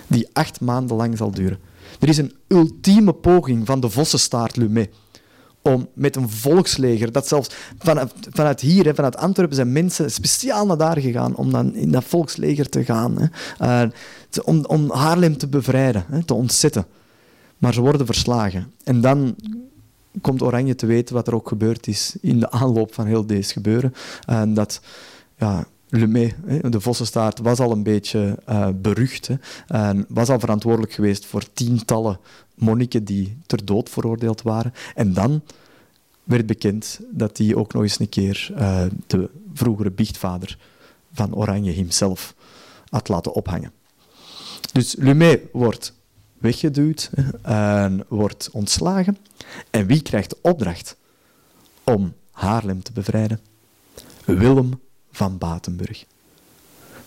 Speaker 3: die acht maanden lang zal duren. Er is een ultieme poging van de Vossenstaart Lumet om met een volksleger, dat zelfs vanuit, vanuit hier, vanuit Antwerpen, zijn mensen speciaal naar daar gegaan om dan in dat volksleger te gaan. Hè, uh, om, om Haarlem te bevrijden, hè, te ontzetten. Maar ze worden verslagen. En dan komt Oranje te weten wat er ook gebeurd is in de aanloop van heel deze gebeuren. En dat ja, Lemay, de vossenstaart, was al een beetje uh, berucht. Hè, en was al verantwoordelijk geweest voor tientallen monniken die ter dood veroordeeld waren. En dan werd bekend dat hij ook nog eens een keer uh, de vroegere biechtvader van Oranje hemzelf had laten ophangen. Dus Lumé wordt weggeduwd en wordt ontslagen. En wie krijgt de opdracht om Haarlem te bevrijden? Willem van Batenburg,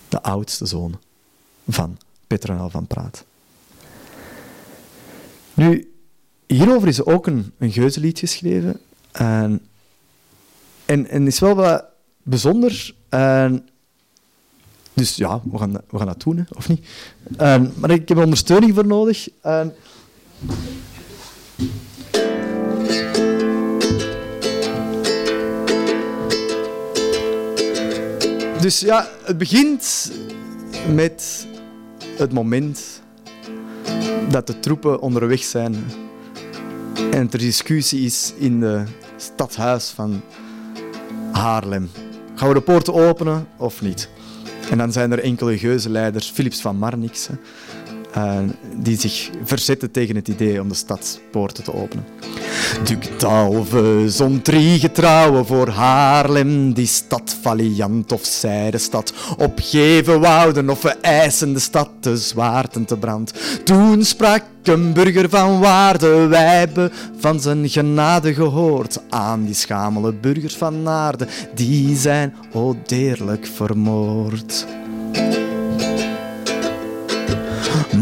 Speaker 3: de oudste zoon van Petronel van Praat. Nu, hierover is ook een, een geuzenlied geschreven. En, en, en is wel wat bijzonder. En, dus ja, we gaan, we gaan dat doen, of niet? Maar ik heb ondersteuning voor nodig. En, Dus ja, het begint met het moment dat de troepen onderweg zijn en er discussie is in het stadhuis van Haarlem. Gaan we de poorten openen of niet? En dan zijn er enkele geuzenleiders, Philips van Marnix, uh, die zich verzetten tegen het idee om de stadspoorten te openen. Duc d'Alve zond drie getrouwen voor Haarlem, die stad valiant of zij de stad opgeven wouden of we eisen de stad te zwaarten te brand. Toen sprak een burger van waarde, wij hebben van zijn genade gehoord aan die schamele burgers van Naarden, die zijn o deerlijk vermoord.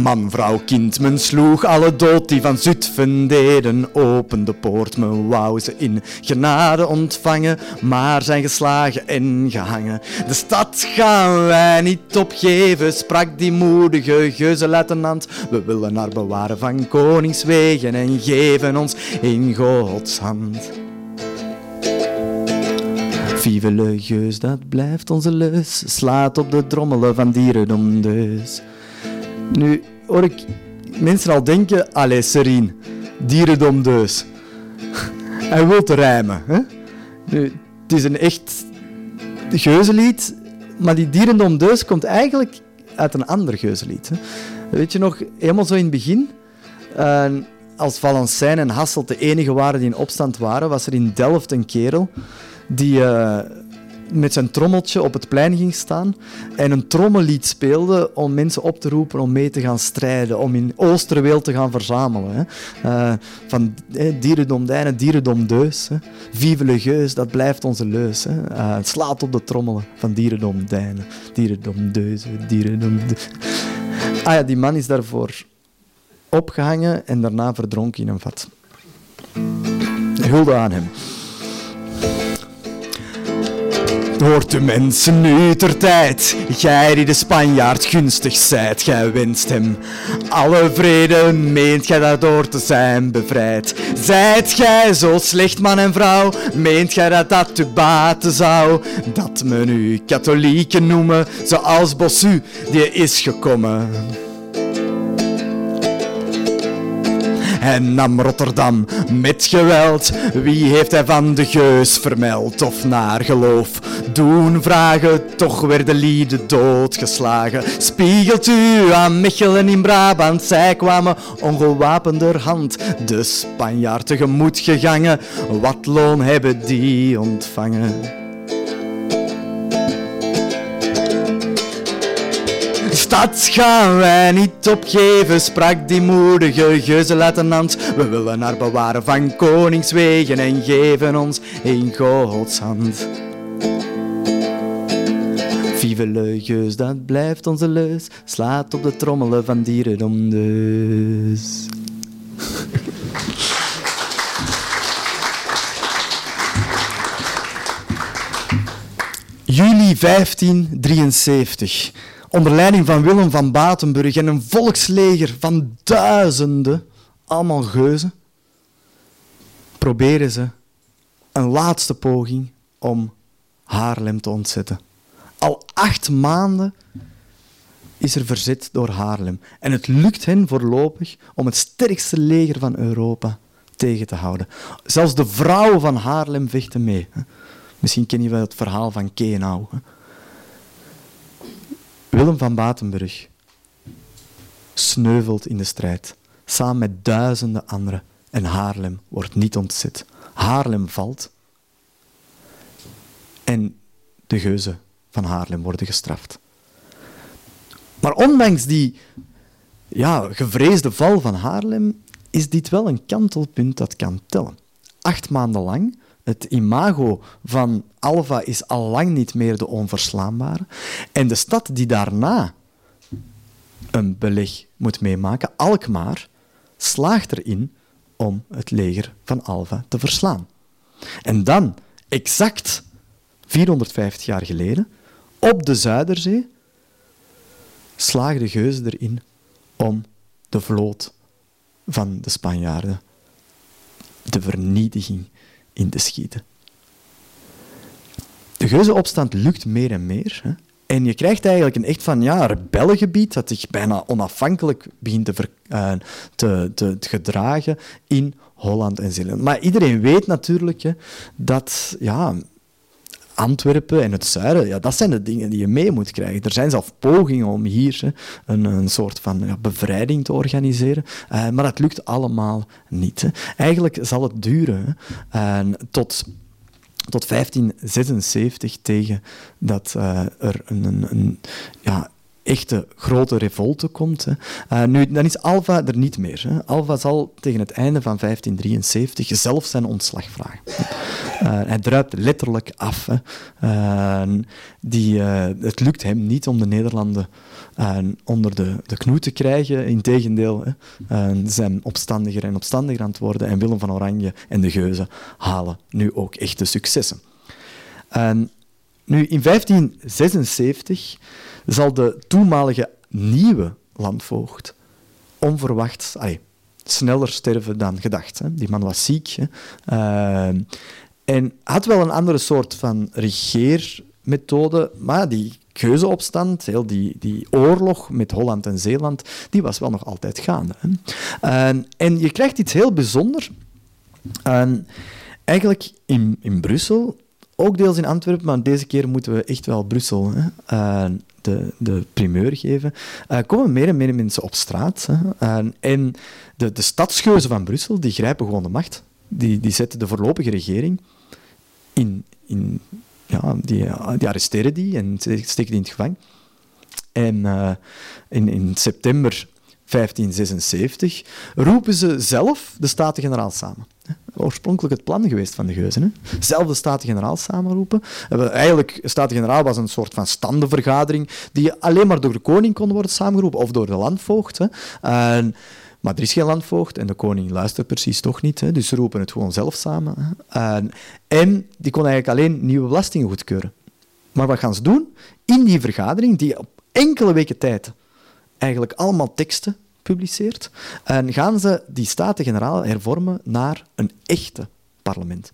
Speaker 3: Man, vrouw, kind, men sloeg alle dood die van Zutphen deden. Open de poort, men wou ze in genade ontvangen, maar zijn geslagen en gehangen. De stad gaan wij niet opgeven, sprak die moedige geuzenluitenant. We willen haar bewaren van koningswegen en geven ons in Gods hand. Vive le geus, dat blijft onze leus. Slaat op de drommelen van dierendom dus. Nu hoor ik mensen al denken, allee Serien, dierendom dus. (laughs) Hij wil te rijmen. Hè? Nu, het is een echt geuzenlied, maar die dierendom dus komt eigenlijk uit een ander geuzenlied. Hè? Weet je nog, helemaal zo in het begin, uh, als Valencijn en Hasselt de enige waren die in opstand waren, was er in Delft een kerel die uh, met zijn trommeltje op het plein ging staan en een trommellied speelde om mensen op te roepen om mee te gaan strijden, om in Oosterweel te gaan verzamelen. Hè. Uh, van eh. Vive le geus, dat blijft onze leus. Hè. Uh, slaat op de trommelen van dierendom dijnen, dierendom. Ah ja, die man is daarvoor opgehangen en daarna verdronken in een vat. Hulde aan hem. Hoort de mensen nu ter tijd, gij die de Spanjaard gunstig zijt, gij wenst hem alle vrede, meent gij daardoor te zijn bevrijd. Zijt gij zo slecht man en vrouw, meent gij dat dat u baten zou, dat men u katholieken noemen, zoals Bossu, die is gekomen. En nam Rotterdam met geweld. Wie heeft hij van de geus vermeld of naar geloof doen vragen? Toch werden lieden doodgeslagen. Spiegelt u aan Mechelen in Brabant, zij kwamen ongewapenderhand de Spanjaard tegemoet gegangen. Wat loon hebben die ontvangen? Stad gaan wij niet opgeven, sprak die moedige geuzenluitenant. We willen haar bewaren van koningswegen en geven ons in Gods hand. Vive le dat blijft onze leus. Slaat op de trommelen van dierendom dus. Juli 1573 onder leiding van Willem van Batenburg en een volksleger van duizenden, allemaal geuzen, proberen ze een laatste poging om Haarlem te ontzetten. Al acht maanden is er verzet door Haarlem. En het lukt hen voorlopig om het sterkste leger van Europa tegen te houden. Zelfs de vrouwen van Haarlem vechten mee. Misschien ken je wel het verhaal van Kenau. Willem van Batenburg sneuvelt in de strijd, samen met duizenden anderen. En Haarlem wordt niet ontzet. Haarlem valt. En de geuzen van Haarlem worden gestraft. Maar ondanks die ja, gevreesde val van Haarlem is dit wel een kantelpunt dat kan tellen. Acht maanden lang het imago van Alva is al lang niet meer de onverslaanbare. En de stad die daarna een beleg moet meemaken, Alkmaar, slaagt erin om het leger van Alva te verslaan. En dan, exact 450 jaar geleden, op de Zuiderzee, slaagde Geuze erin om de vloot van de Spanjaarden, de vernietiging in te schieten. De geuzenopstand lukt meer en meer. Hè? En je krijgt eigenlijk een echt van ja, rebellengebied dat zich bijna onafhankelijk begint te, uh, te, te, te, gedragen in Holland en Zeeland. Maar iedereen weet natuurlijk hè, dat ja, Antwerpen en het zuiden, ja, dat zijn de dingen die je mee moet krijgen. Er zijn zelf pogingen om hier een, een soort van ja, bevrijding te organiseren, uh, maar dat lukt allemaal niet. Eigenlijk zal het duren tot tot 1576 tegen dat uh, er een, een, een, ja, echte grote revolte komt. Hè. Uh, nu, dan is Alva er niet meer. Hè. Alva zal tegen het einde van 1573 zelf zijn ontslag vragen. Uh, hij druipt letterlijk af. Uh, die, het lukt hem niet om de Nederlanden onder de, de knoe te krijgen. Integendeel, hè. zijn opstandiger en opstandiger aan het worden. En Willem van Oranje en de Geuzen halen nu ook echte successen. nu, in 1576 zal de toenmalige nieuwe landvoogd onverwachts, sneller sterven dan gedacht. Hè. Die man was ziek. Hè. Uh, en had wel een andere soort van regeermethode, maar die keuzeopstand, heel die, die oorlog met Holland en Zeeland, die was wel nog altijd gaande. Hè. Uh, en je krijgt iets heel bijzonders. Uh, eigenlijk in, in Brussel, ook deels in Antwerpen, maar deze keer moeten we echt wel Brussel hè, de, de primeur geven, uh, komen meer en meer mensen op straat. Hè. en de, de stadsgeuzen van Brussel, die grijpen gewoon de macht. Die, die zetten de voorlopige regering in... in ja, die, die arresteren die en steken die in het gevangen. En uh, in, in september 1576 roepen ze zelf de Staten-Generaal samen. Oorspronkelijk het plan geweest van de geuzen. Hè? Zelf de Staten-Generaal samenroepen. Eigenlijk, Staten-Generaal was een soort van standenvergadering die alleen maar door de koning kon worden samengeroepen of door de landvoogd. Hè? En, maar er is geen landvoogd en de koning luistert precies toch niet. Hè? Dus ze roepen het gewoon zelf samen. Hè? En, en die kon eigenlijk alleen nieuwe belastingen goedkeuren. Maar wat gaan ze doen? In die vergadering, die op enkele weken tijd eigenlijk allemaal teksten publiceert, en gaan ze die Staten-Generaal hervormen naar een echte parlement.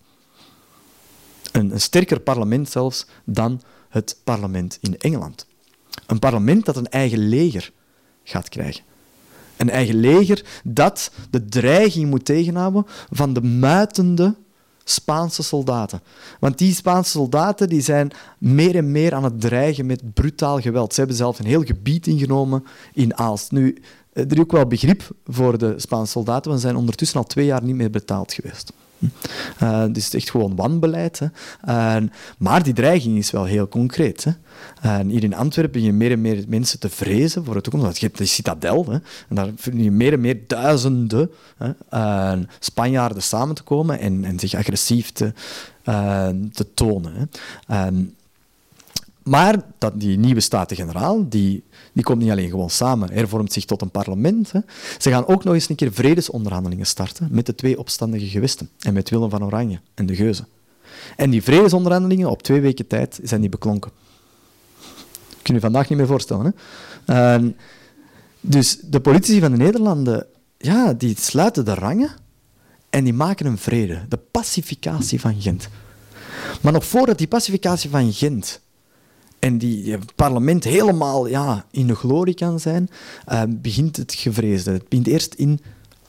Speaker 3: Een, een sterker parlement zelfs dan het parlement in Engeland. Een parlement dat een eigen leger gaat krijgen. Een eigen leger dat de dreiging moet tegenhouden van de muitende Spaanse soldaten. Want die Spaanse soldaten die zijn meer en meer aan het dreigen met brutaal geweld. Ze hebben zelf een heel gebied ingenomen in Aalst. Nu, er is ook wel begrip voor de Spaanse soldaten, want ze zijn ondertussen al twee jaar niet meer betaald geweest. Uh, dus het is echt gewoon wanbeleid. Hè. Maar die dreiging is wel heel concreet. Hè. Hier in Antwerpen begin je meer en meer mensen te vrezen voor de toekomst. Want je hebt de citadel. Hè. En daar vind je meer en meer duizenden hè, Spanjaarden samen te komen en, en zich agressief te, te tonen. Hè. Ehm, maar dat, die nieuwe Staten-Generaal, die, die komt niet alleen gewoon samen, hervormt zich tot een parlement. Hè. Ze gaan ook nog eens een keer vredesonderhandelingen starten met de twee opstandige gewesten en met Willem van Oranje en de Geuzen. En die vredesonderhandelingen, op twee weken tijd, zijn die beklonken. Kun je vandaag niet meer voorstellen. Hè? Uh, dus de politici van de Nederlanden, ja, die sluiten de rangen en die maken een vrede. De pacificatie van Gent. Maar nog voordat die pacificatie van Gent en die het parlement helemaal ja, in de glorie kan zijn, uh, begint het gevreesde. Het begint eerst in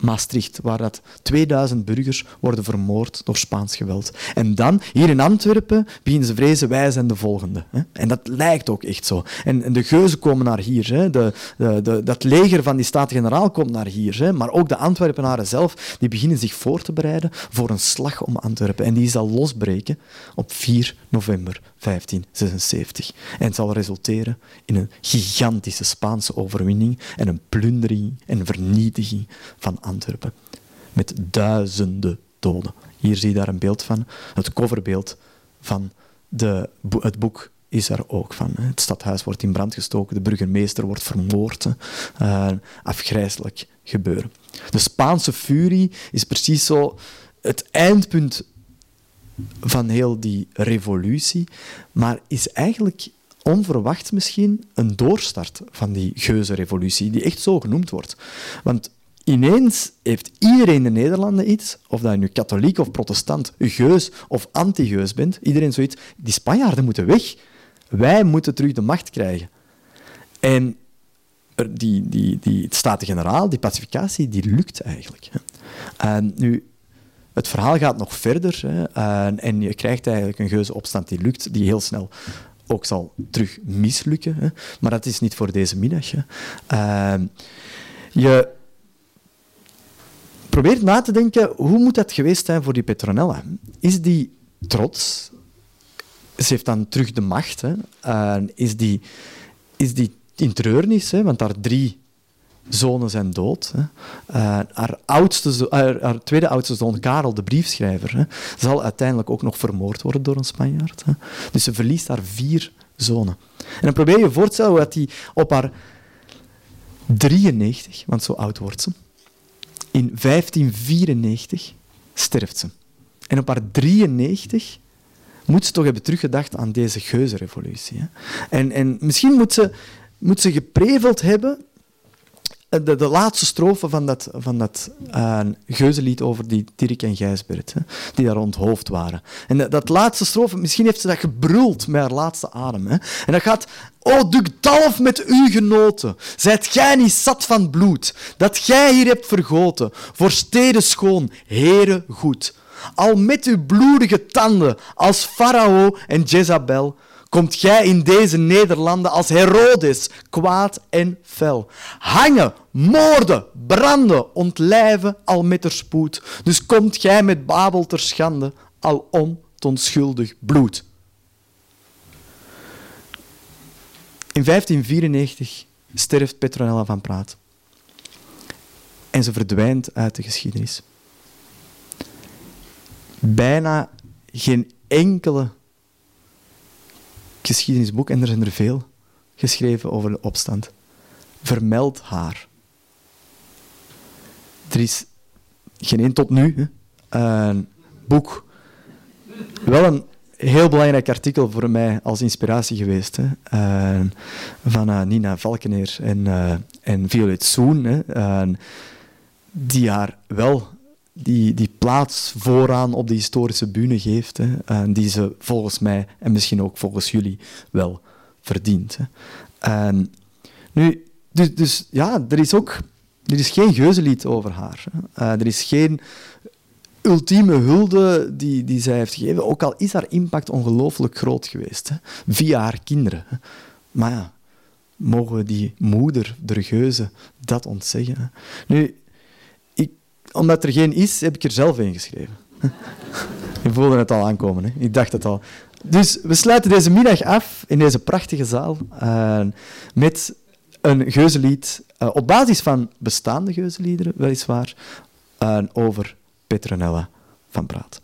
Speaker 3: Maastricht, waar dat 2000 burgers worden vermoord door Spaans geweld. En dan, hier in Antwerpen, beginnen ze vrezen, wij zijn de volgende. Hè? En dat lijkt ook echt zo. En, de geuzen komen naar hier. Hè? De, de, dat leger van die Staten-Generaal komt naar hier. Hè? Maar ook de Antwerpenaren zelf, die beginnen zich voor te bereiden voor een slag om Antwerpen. En die zal losbreken op 4 november 1576. En zal resulteren in een gigantische Spaanse overwinning en een plundering en vernietiging van Antwerpen. Met duizenden doden. Hier zie je daar een beeld van. Het coverbeeld van de, het boek is er ook van. Het stadhuis wordt in brand gestoken, de burgemeester wordt vermoord. Uh, afgrijzelijk gebeuren. De Spaanse furie is precies zo het eindpunt van heel die revolutie, maar is eigenlijk onverwacht misschien een doorstart van die geuzenrevolutie, die echt zo genoemd wordt. Want ineens heeft iedereen in de Nederlanden iets, of dat je nu katholiek of protestant, geus of anti-geus bent, iedereen zoiets, die Spanjaarden moeten weg. Wij moeten terug de macht krijgen. En die, die, die Staten-Generaal, die pacificatie, die lukt eigenlijk. En nu, het verhaal gaat nog verder hè, en, en je krijgt eigenlijk een geuze opstand die lukt, die heel snel ook zal terug mislukken. Hè. Maar dat is niet voor deze middag. Uh, je probeert na te denken, hoe moet dat geweest zijn voor die Petronella? Is die trots? Ze heeft dan terug de macht. Hè. Is, die, is die in treurnis? Hè, want haar drie zonen zijn dood. Hè. Uh, haar, oudste haar, tweede oudste zoon, Karel, de briefschrijver, hè, zal uiteindelijk ook nog vermoord worden door een Spanjaard. Hè. Dus ze verliest haar vier zonen. En dan probeer je voor te stellen dat die op haar 93, want zo oud wordt ze. In 1594 sterft ze. En op haar 93 moet ze toch hebben teruggedacht aan deze geuzenrevolutie. Hè? En, en misschien moet ze, moet ze gepreveld hebben eh, de, de laatste strofe van dat, van dat uh, geuzenlied over die Dirk en Gijsbert, hè, die daar onthoofd waren. En dat, dat, laatste strofe, misschien heeft ze dat gebruld met haar laatste adem. Hè. En dat gaat... O, dalf met uw genoten, zijt gij niet zat van bloed, dat gij hier hebt vergoten, voor steden schoon, heren goed. Al met uw bloedige tanden, als Farao en Jezabel, komt gij in deze Nederlanden als Herodes, kwaad en fel. Hangen, moorden, branden, ontlijven, al met spoed. Dus komt gij met Babel ter schande, al om onschuldig bloed. In 1594 sterft Petronella van Praat. En ze verdwijnt uit de geschiedenis. Bijna geen enkele geschiedenisboek, en er zijn er veel geschreven over de opstand, vermeldt haar. Er is geen één tot nu een boek. Wel een heel belangrijk artikel voor mij als inspiratie geweest. Hè. Van uh, Nina Valkeneer en, en Violet Soen. Hè. die haar wel die, die plaats vooraan op de historische bühne geeft. Hè, en die ze volgens mij, en misschien ook volgens jullie, wel verdient. Hè. Nu, dus, dus ja, er is ook er is geen geuzenlied over haar. Uh, er is geen ultieme hulde die, die zij heeft gegeven, ook al is haar impact ongelooflijk groot geweest, hè, via haar kinderen. Maar ja, mogen die moeder, de geuze, dat ontzeggen? Nu, omdat er geen is, heb ik er zelf een geschreven. (laughs) Je voelde het al aankomen, hè? ik dacht het al. Dus we sluiten deze middag af in deze prachtige zaal uh, met een geuzenlied uh, op basis van bestaande geuzenliederen, weliswaar, uh, over Petronella van Praat.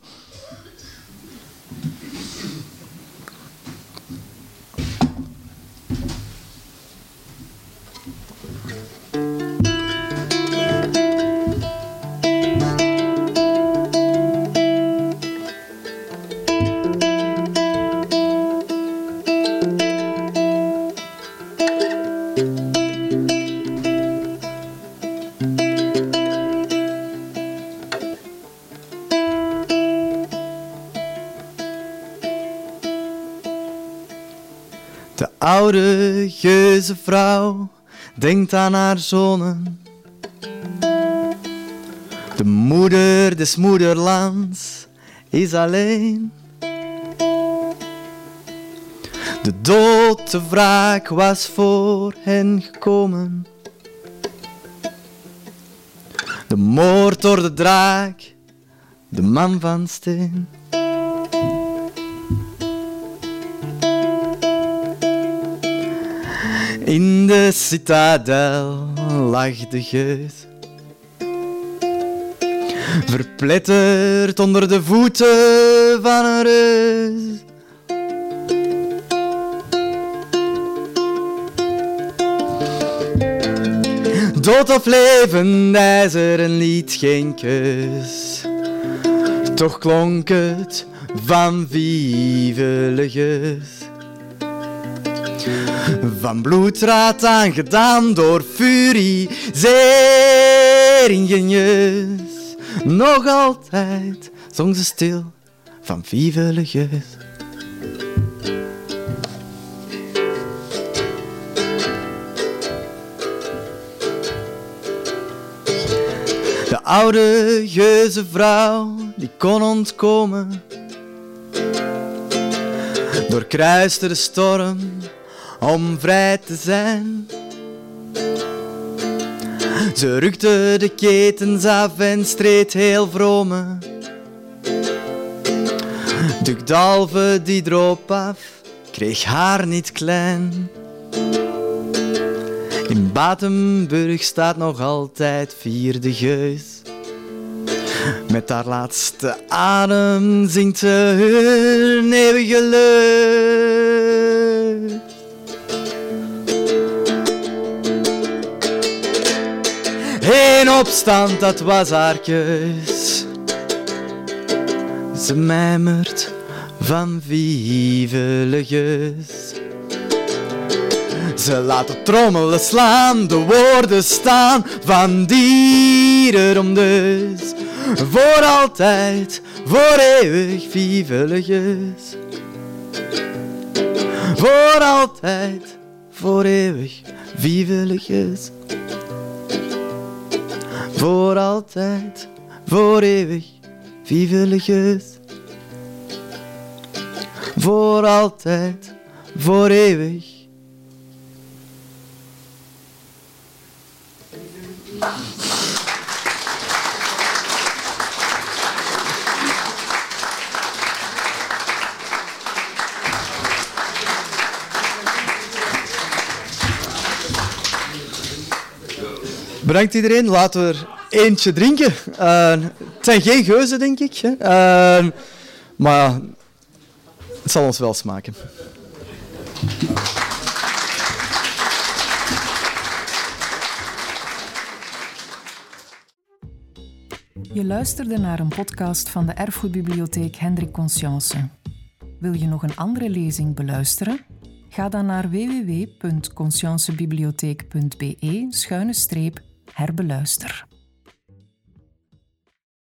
Speaker 3: Oude geuze vrouw denkt aan haar zonen. De moeder des moederlands is alleen. De dood, de wraak was voor hen gekomen. De moord door de draak, de man van steen. In de citadel lag de geus, verpletterd onder de voeten van een reus. Dood of levend ijzer en liet geen kus. Toch klonk het van vive le van bloedraad aangedaan door ingenieus. Nog altijd zong ze stil van vive le De oude geuze vrouw die kon ontkomen, doorkruiste de storm om vrij te zijn. Ze rukte de ketens af en streed heel vrome. De dalve die droop af, kreeg haar niet klein. In Batenburg staat nog altijd vierde geus. Met haar laatste adem zingt ze hun eeuwige leus. Opstand, dat was haar keus. Ze mijmert van vivelegus. Ze laat de trommelen slaan, de woorden staan van dieren dus. Voor altijd, voor eeuwig, vivelegus. Voor altijd, voor eeuwig, vivelegus. Voor altijd, voor eeuwig, vivelegus. Voor altijd, voor eeuwig. Bedankt iedereen. Laten we er eentje drinken. Uh, het zijn geen geuzen, denk ik. Hè? Uh, maar het zal ons wel smaken.
Speaker 1: Je luisterde naar een podcast van de Erfgoedbibliotheek Hendrik Conscience. Wil je nog een andere lezing beluisteren? Ga dan naar www.consciencebibliotheek.be-herbeluister.